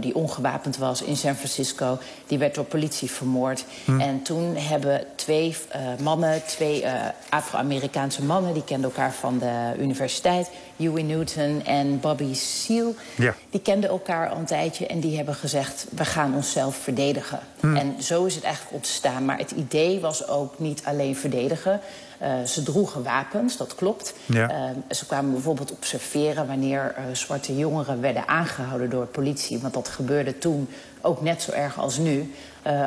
die ongewapend was in San Francisco. Die werd door politie vermoord. En toen hebben twee mannen, twee Afro-Amerikaanse mannen... die kenden elkaar van de universiteit, Huey Newton en Bobby Seale... Ja. die kenden elkaar al een tijdje en die hebben gezegd... we gaan onszelf verdedigen. En zo is het eigenlijk ontstaan. Maar het idee was ook niet alleen verdedigen. Eh, ze droegen wapens, dat klopt. Ja. Eh, ze kwamen bijvoorbeeld observeren wanneer eh, zwarte jongeren werden aangehouden door politie. Want dat gebeurde toen ook net zo erg als nu.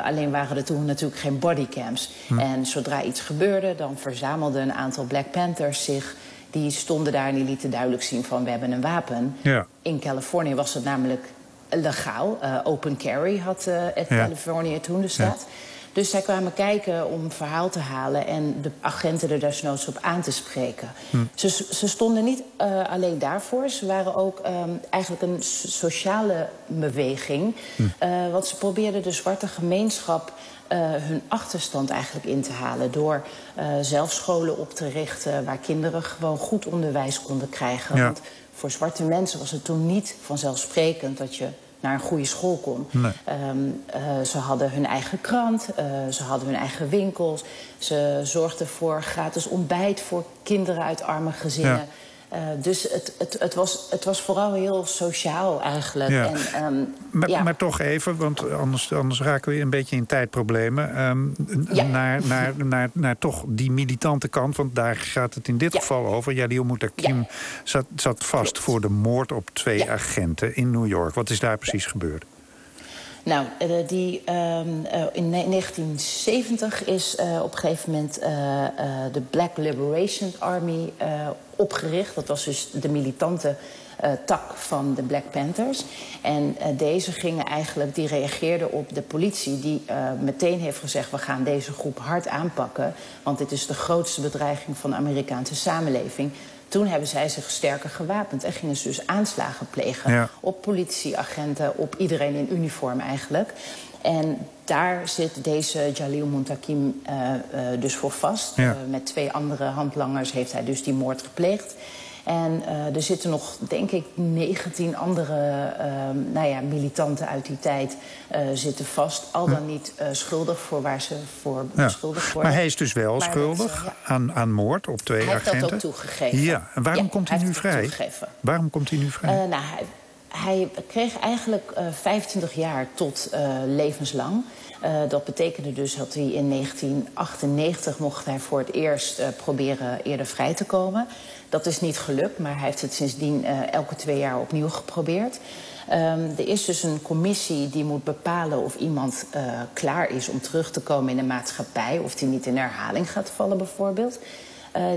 Alleen waren er toen natuurlijk geen bodycams. En zodra iets gebeurde, dan verzamelden een aantal Black Panthers zich. Die stonden daar en die lieten duidelijk zien van we hebben een wapen. Ja. In Californië was het namelijk legaal. Open carry had Ja. Californië toen de staat. Dus zij kwamen kijken om een verhaal te halen en de agenten er desnoods op aan te spreken. Ze, ze stonden niet eh, alleen daarvoor, ze waren ook ehm, eigenlijk een so- sociale beweging. Eh, want ze probeerden de zwarte gemeenschap eh, hun achterstand eigenlijk in te halen. Door zelf scholen op te richten waar kinderen gewoon goed onderwijs konden krijgen. Ja. Want voor zwarte mensen was het toen niet vanzelfsprekend dat je naar een goede school kon. Nee. Ehm, eh, ze hadden hun eigen krant, eh, ze hadden hun eigen winkels. Ze zorgden voor gratis ontbijt voor kinderen uit arme gezinnen. Ja. Eh, dus het, het, het, was, het was vooral heel sociaal eigenlijk. Ja. En, ehm, Maar, ja. maar toch even, want anders, anders raken we een beetje in tijdproblemen. Ehm, Ja. naar, naar, naar, naar toch die militante kant, want daar gaat het in dit geval over. Jalil Moutakim zat, zat vast voor de moord op twee agenten in New York. Wat is daar precies gebeurd? Nou, eh, die, ehm, eh, in ne- 1970 is eh, op een gegeven moment de Black Liberation Army opgericht. Dat was dus de militante tak van de Black Panthers. En deze gingen eigenlijk, die reageerden op de politie... die meteen heeft gezegd, we gaan deze groep hard aanpakken... want dit is de grootste bedreiging van de Amerikaanse samenleving. Toen hebben zij zich sterker gewapend en gingen ze dus aanslagen plegen Ja. op politieagenten, op iedereen in uniform eigenlijk. En daar zit deze Jalil Muntakim eh, eh, dus voor vast. Ja. Eh, met twee andere handlangers heeft hij dus die moord gepleegd. En eh, er zitten nog, denk ik, 19 andere eh, nou ja, militanten uit die tijd eh, zitten vast. Al dan niet eh, schuldig voor waar ze voor Ja. beschuldigd worden. Maar hij is dus wel Maar schuldig aan, aan moord op twee Hij heeft dat agenten. ook toegegeven. Ja, en waarom Ja, komt hij hij nu vrij? toegegeven. Waarom komt hij nu vrij? Nou, hij, hij kreeg eigenlijk eh 25 jaar tot levenslang. Eh, dat betekende dus dat hij in 1998 mocht hij voor het eerst eh, proberen eerder vrij te komen. Dat is niet gelukt, maar hij heeft het sindsdien eh, elke twee jaar opnieuw geprobeerd. Ehm, er is dus een commissie die moet bepalen of iemand klaar is om terug te komen in de maatschappij. Of die niet in herhaling gaat vallen bijvoorbeeld.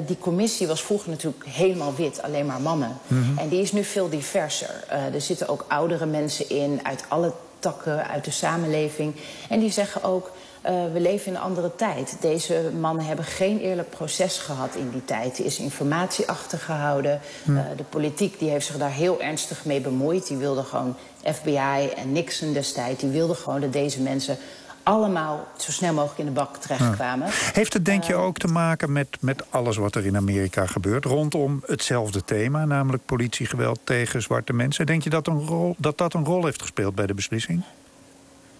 Die commissie was vroeger natuurlijk helemaal wit, alleen maar mannen. En die is nu veel diverser. Er zitten ook oudere mensen in uit alle takken uit de samenleving. En die zeggen ook, eh, we leven in een andere tijd. Deze mannen hebben geen eerlijk proces gehad in die tijd. Er is informatie achtergehouden. Hm. Eh, de politiek die heeft zich daar heel ernstig mee bemoeid. Die wilde gewoon FBI en Nixon destijds... die wilden gewoon dat deze mensen allemaal zo snel mogelijk in de bak terechtkwamen. Heeft het denk je Eh, ook te maken met, met alles wat er in Amerika gebeurt... rondom hetzelfde thema, namelijk politiegeweld tegen zwarte mensen? Denk je dat een rol, dat, dat een rol heeft gespeeld bij de beslissing?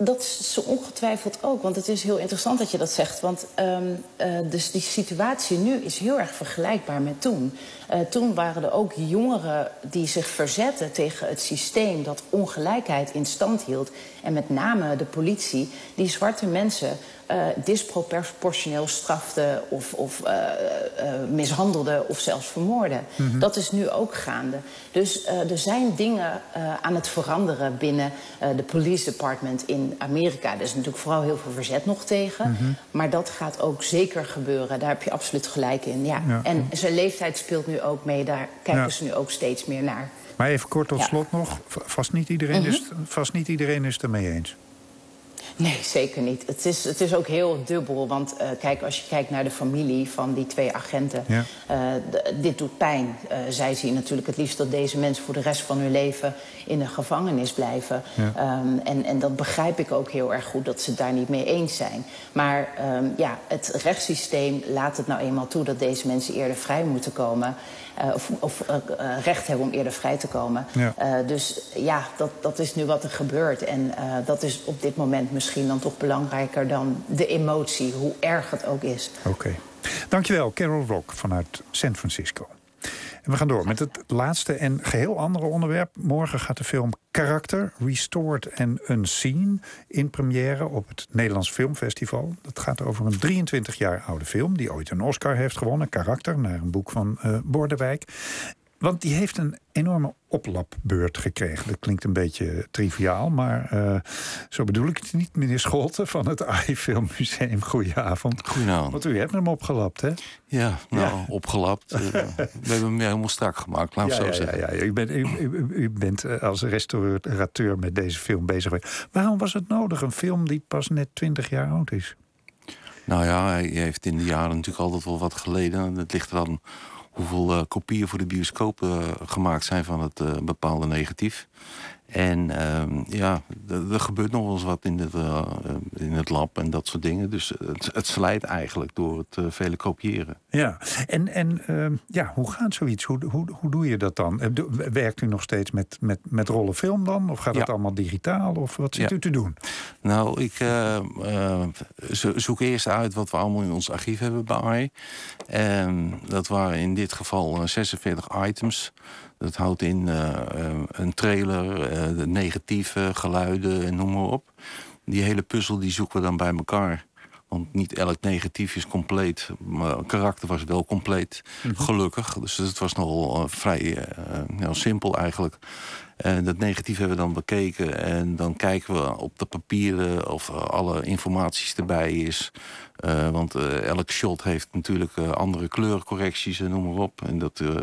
Dat is zo ongetwijfeld ook, want het is heel interessant dat je dat zegt. Want ehm, eh, dus die situatie nu is heel erg vergelijkbaar met toen. Eh, toen waren er ook jongeren die zich verzetten tegen het systeem dat ongelijkheid in stand hield. En met name de politie, die zwarte mensen eh, disproportioneel strafte of, of eh, eh, mishandelde of zelfs vermoorde. Mhm. Dat is nu ook gaande. Dus er zijn dingen aan het veranderen binnen de police department in Amerika. Er is natuurlijk vooral heel veel verzet nog tegen. Mhm. Maar dat gaat ook zeker gebeuren. Daar heb je absoluut gelijk in. Ja. Ja. En zijn leeftijd speelt nu ook mee. Daar kijken Ja. ze nu ook steeds meer naar. Maar even kort tot Ja. slot nog. Vast niet, iedereen Mhm. is, vast niet iedereen is het ermee eens. Nee, zeker niet. Het is, het is ook heel dubbel. Want eh, kijk, als je kijkt naar de familie van die twee agenten... Ja. eh, dit doet pijn. Eh, zij zien natuurlijk het liefst dat deze mensen voor de rest van hun leven... in de gevangenis blijven. Ja. Ehm, en, en dat begrijp ik ook heel erg goed, dat ze het daar niet mee eens zijn. Maar ehm, ja, het rechtssysteem laat het nou eenmaal toe... dat deze mensen eerder vrij moeten komen... eh, of of eh, eh, recht hebben om eerder vrij te komen. Ja. Dus ja, dat, dat is nu wat er gebeurt. En dat is op dit moment misschien dan toch belangrijker dan de emotie, hoe erg het ook is. Oké. Dankjewel, Carol Rock vanuit San Francisco. En we gaan door met het laatste en geheel andere onderwerp. Morgen gaat de film Karakter, Restored and Unseen... in première op het Nederlands Filmfestival. Dat gaat over een 23 jaar oude film... die ooit een Oscar heeft gewonnen, Karakter... naar een boek van eh Bordewijk. Want die heeft een enorme oplapbeurt gekregen. Dat klinkt een beetje triviaal, maar eh, zo bedoel ik het niet. Meneer Scholten van het AI Filmmuseum, goedenavond. Goedenavond. Want u hebt hem opgelapt, hè? Ja, nou, Ja. opgelapt. Eh, we hebben hem helemaal strak gemaakt, laat ik ja, zo ja, zeggen. Ja, ja. U, bent, u, u, u bent eh, als restaurateur met deze film bezig geweest. Waarom was het nodig, een film die pas net 20 jaar oud is? Nou ja, hij heeft in de jaren natuurlijk altijd wel wat geleden. Het ligt eraan hoeveel eh, kopieën voor de bioscoop eh, gemaakt zijn van het eh, bepaalde negatief. En ehm, ja, er gebeurt nog wel eens wat in het, eh, in het lab en dat soort dingen. Dus het, het slijt eigenlijk door het eh, vele kopiëren. Ja, en, en ehm, ja, hoe gaat zoiets? Hoe, hoe, hoe doe je dat dan? Eh, Werkt u nog steeds met, met, met rollen film dan? Of gaat het allemaal digitaal? Of wat zit Ja. u te doen? Nou, ik eh, eh, zo- zoek eerst uit wat we allemaal in ons archief hebben bij AI. En dat waren in dit geval eh, 46 items. Dat houdt in eh, eh, een trailer, de negatieve geluiden en noem maar op. Die hele puzzel die zoeken we dan bij elkaar. Want niet elk negatief is compleet. Maar karakter was wel compleet, gelukkig. Dus het was nogal vrij nou, simpel eigenlijk. En dat negatief hebben we dan bekeken. En dan kijken we op de papieren of alle informaties erbij is. Eh, want eh, elk shot heeft natuurlijk eh, andere kleurcorrecties en noem maar op. En dat eh,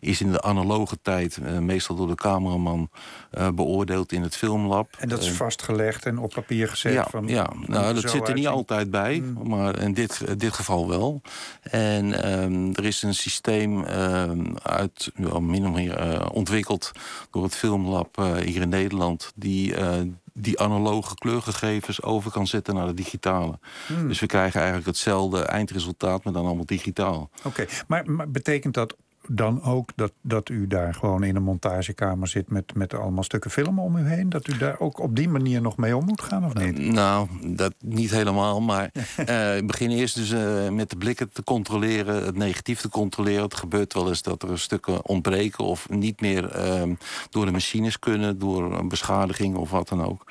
is in de analoge tijd eh, meestal door de cameraman eh, beoordeeld in het filmlab. En dat is Eh, vastgelegd en op papier gezet? ja, van, ja. nou, dat zit er niet altijd bij, Mm. maar in dit, in dit geval wel. En ehm, er is een systeem ehm, uit, ja, min of meer eh, ontwikkeld door het Filmlab eh, hier in Nederland, die eh, die analoge kleurgegevens over kan zetten naar de digitale. Hmm. Dus we krijgen eigenlijk hetzelfde eindresultaat, maar dan allemaal digitaal. Oké, maar, maar betekent dat dan ook dat, dat u daar gewoon in een montagekamer zit met, met allemaal stukken film om u heen? Dat u daar ook op die manier nog mee om moet gaan of niet? Nou, dat niet helemaal. Maar eh, ik begin eerst dus eh, met de blikken te controleren, het negatief te controleren. Het gebeurt wel eens dat er stukken ontbreken of niet meer eh, door de machines kunnen, door een beschadiging of wat dan ook.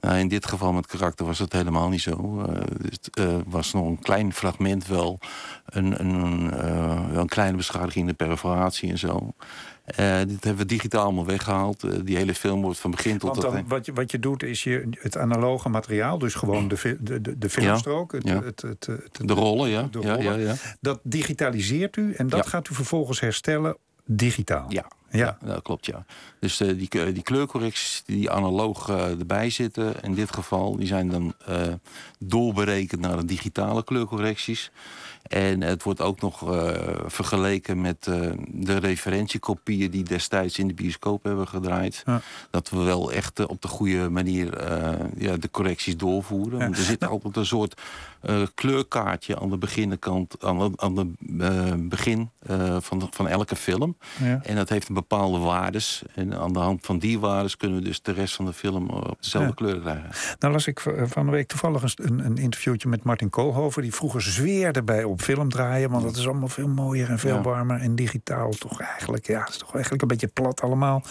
Nou, in dit geval met karakter was dat helemaal niet zo. Eh, het eh, was nog een klein fragment wel, een, een, eh, wel een kleine beschadiging in de perforatie en zo. Eh, dit hebben we digitaal allemaal weggehaald. Eh, die hele film wordt van begin tot dan, wat, je, wat je doet is je het analoge materiaal, dus gewoon de, de, de, de filmstrook, het, ja. het, het, het- De rollen, ja. de Ja, rollen, ja, ja. dat digitaliseert u en dat gaat u vervolgens herstellen digitaal. Ja, Ja. dat klopt, ja. Dus eh, die, die kleurcorrecties die analoog erbij zitten, in dit geval, die zijn dan doorberekend naar de digitale kleurcorrecties. En het wordt ook nog eh, vergeleken met eh, de referentiekopieën die destijds in de bioscoop hebben gedraaid. Ja. Dat we wel echt eh, op de goede manier ja, de correcties doorvoeren. Want er zit altijd een soort eh, kleurkaartje aan de beginnenkant, aan de, aan de eh, begin eh, van, de- van elke film. Ja. En dat heeft een bepaalde waardes. En aan de hand van die waardes kunnen we dus de rest van de film op dezelfde Ja. kleur krijgen. Nou las ik van de week toevallig een, een, interviewtje met Martin Koolhoven... die vroeger zweerde bij op film draaien... want dat is allemaal veel mooier en veel Ja. warmer en digitaal. Toch eigenlijk, ja, het is toch eigenlijk een beetje plat allemaal.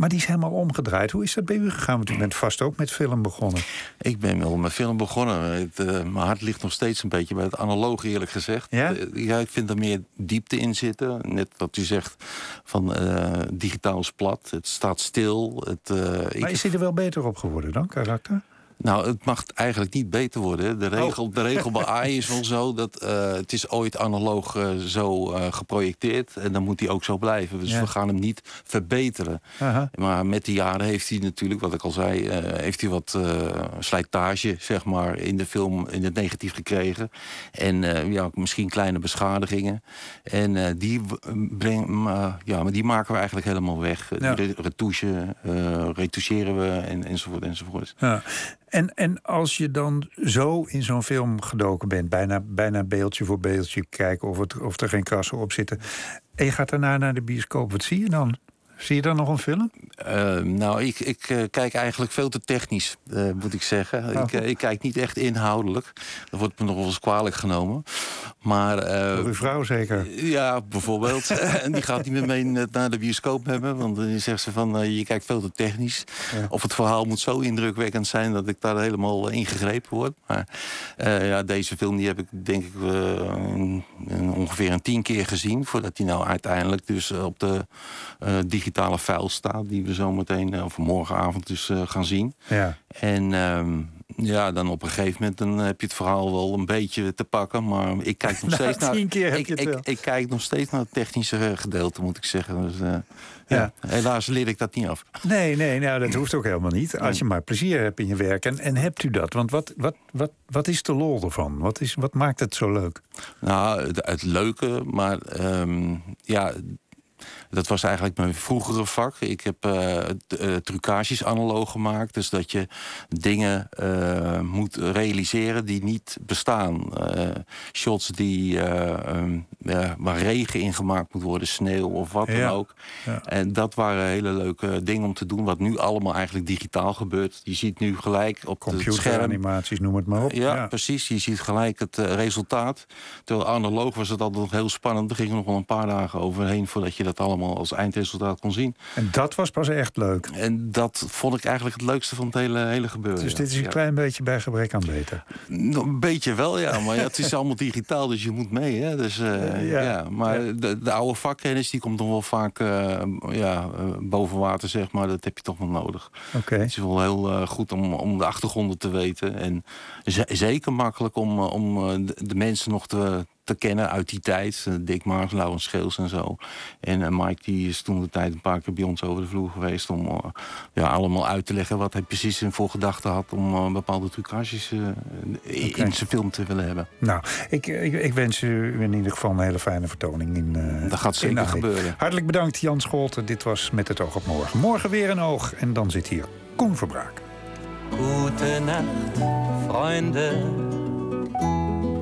Maar die is helemaal omgedraaid. Hoe is dat bij u gegaan? Want u bent vast ook met film begonnen. Ik ben wel met film begonnen. Het, eh, mijn hart ligt nog steeds een beetje bij het analoog, eerlijk gezegd. Ja? Eh, ja, ik vind er meer diepte in zitten. Net wat u zegt van eh, digitaal is plat. Het staat stil. Het, ik Maar is hij er wel beter op geworden dan, karakter? Nou, het mag eigenlijk niet beter worden. hè. De regel, de regel bij AI is wel zo dat eh, het is ooit analoog eh, zo eh, geprojecteerd. En dan moet hij ook zo blijven. Dus Ja. we gaan hem niet verbeteren. Maar met de jaren heeft hij natuurlijk, wat ik al zei, heeft hij wat slijtage, zeg maar, in de film in het negatief gekregen. En ja, misschien kleine beschadigingen. En die, breng, ja, maar die maken we eigenlijk helemaal weg. Ja. Die re- retouche, eh, retoucheren we en, enzovoort enzovoort. Ja. En, en als je dan zo in zo'n film gedoken bent, bijna, bijna beeldje voor beeldje kijken of, het, of er geen krassen op zitten. En je gaat daarna naar de bioscoop, wat zie je dan? Zie je dan nog een film? Eh, nou, ik, ik eh, kijk eigenlijk veel te technisch, eh, moet ik zeggen. Oh. Ik, eh, ik kijk niet echt inhoudelijk. Dat wordt me nog wel eens kwalijk genomen. Maar, uw vrouw zeker? Ja, bijvoorbeeld. en die gaat niet meer mee naar de bioscoop hebben. Want dan zegt ze van, je kijkt veel te technisch. Ja. Of het verhaal moet zo indrukwekkend zijn... dat ik daar helemaal in gegrepen word. Maar ja, deze film die heb ik denk ik een- ongeveer een tien keer gezien... voordat hij nou uiteindelijk dus op de eh, digitale file staat... die we zo meteen, eh, of morgenavond dus eh, gaan zien. Ja. En ehm, ja, dan op een gegeven moment dan heb je het verhaal wel een beetje te pakken. Maar ik kijk nog steeds naar. ik, ik, kijk nog steeds naar het technische eh, gedeelte, moet ik zeggen. Dus, ja. helaas leer ik dat niet af. Nee, nee, nou, dat hoeft ook helemaal niet. Als je maar plezier hebt in je werk. En, en hebt u dat? Want wat, wat, wat, wat is de lol ervan? Wat, is, wat maakt het zo leuk? Nou, het, het leuke, maar ehm, ja. Dat was eigenlijk mijn vroegere vak. Ik heb eh, trucages analoog gemaakt. Dus dat je dingen eh, moet realiseren die niet bestaan. Shots die, ja, waar regen in gemaakt moet worden, sneeuw of wat Ja. dan ook. Ja. En dat waren hele leuke dingen om te doen. Wat nu allemaal eigenlijk digitaal gebeurt. Je ziet nu gelijk op het scherm Computeranimaties, noem het maar op. ja, precies. Je ziet gelijk het resultaat. Terwijl analoog was het altijd nog heel spannend. Er gingen nog wel een paar dagen overheen voordat je dat allemaal allemaal als eindresultaat kon zien. En dat was pas echt leuk. En dat vond ik eigenlijk het leukste van het hele, hele gebeuren. Dus dit is een Ja. klein beetje bij gebrek aan beter. Nou, Een beetje wel, ja. Maar ja, het is allemaal digitaal, dus je moet mee. Hè? Dus, eh, Ja. ja. Maar De, de oude vakkennis die komt nog wel vaak eh, ja, eh, boven water, zeg maar. Dat heb je toch wel nodig. Oké. Het is wel heel eh, goed om, om de achtergronden te weten. En ze- zeker makkelijk om, eh, om eh, de mensen nog te, te kennen uit die tijd. Eh, Dick Maas, Laurens Scheels en zo. En eh, Mike die is toen de tijd een paar keer bij ons over de vloer geweest... om eh, ja, allemaal uit te leggen wat hij precies in voor gedachten had... om bepaalde trucages eh, in, zijn film te willen hebben. Nou, ik, ik, ik wens u in ieder geval een hele fijne vertoning in eh Dat gaat zeker in gebeuren. Hartelijk bedankt Jan Scholten. Dit was Met het oog op morgen. Morgen weer een oog en dan zit hier Koen Verbraak. Gute Nacht, Freunde.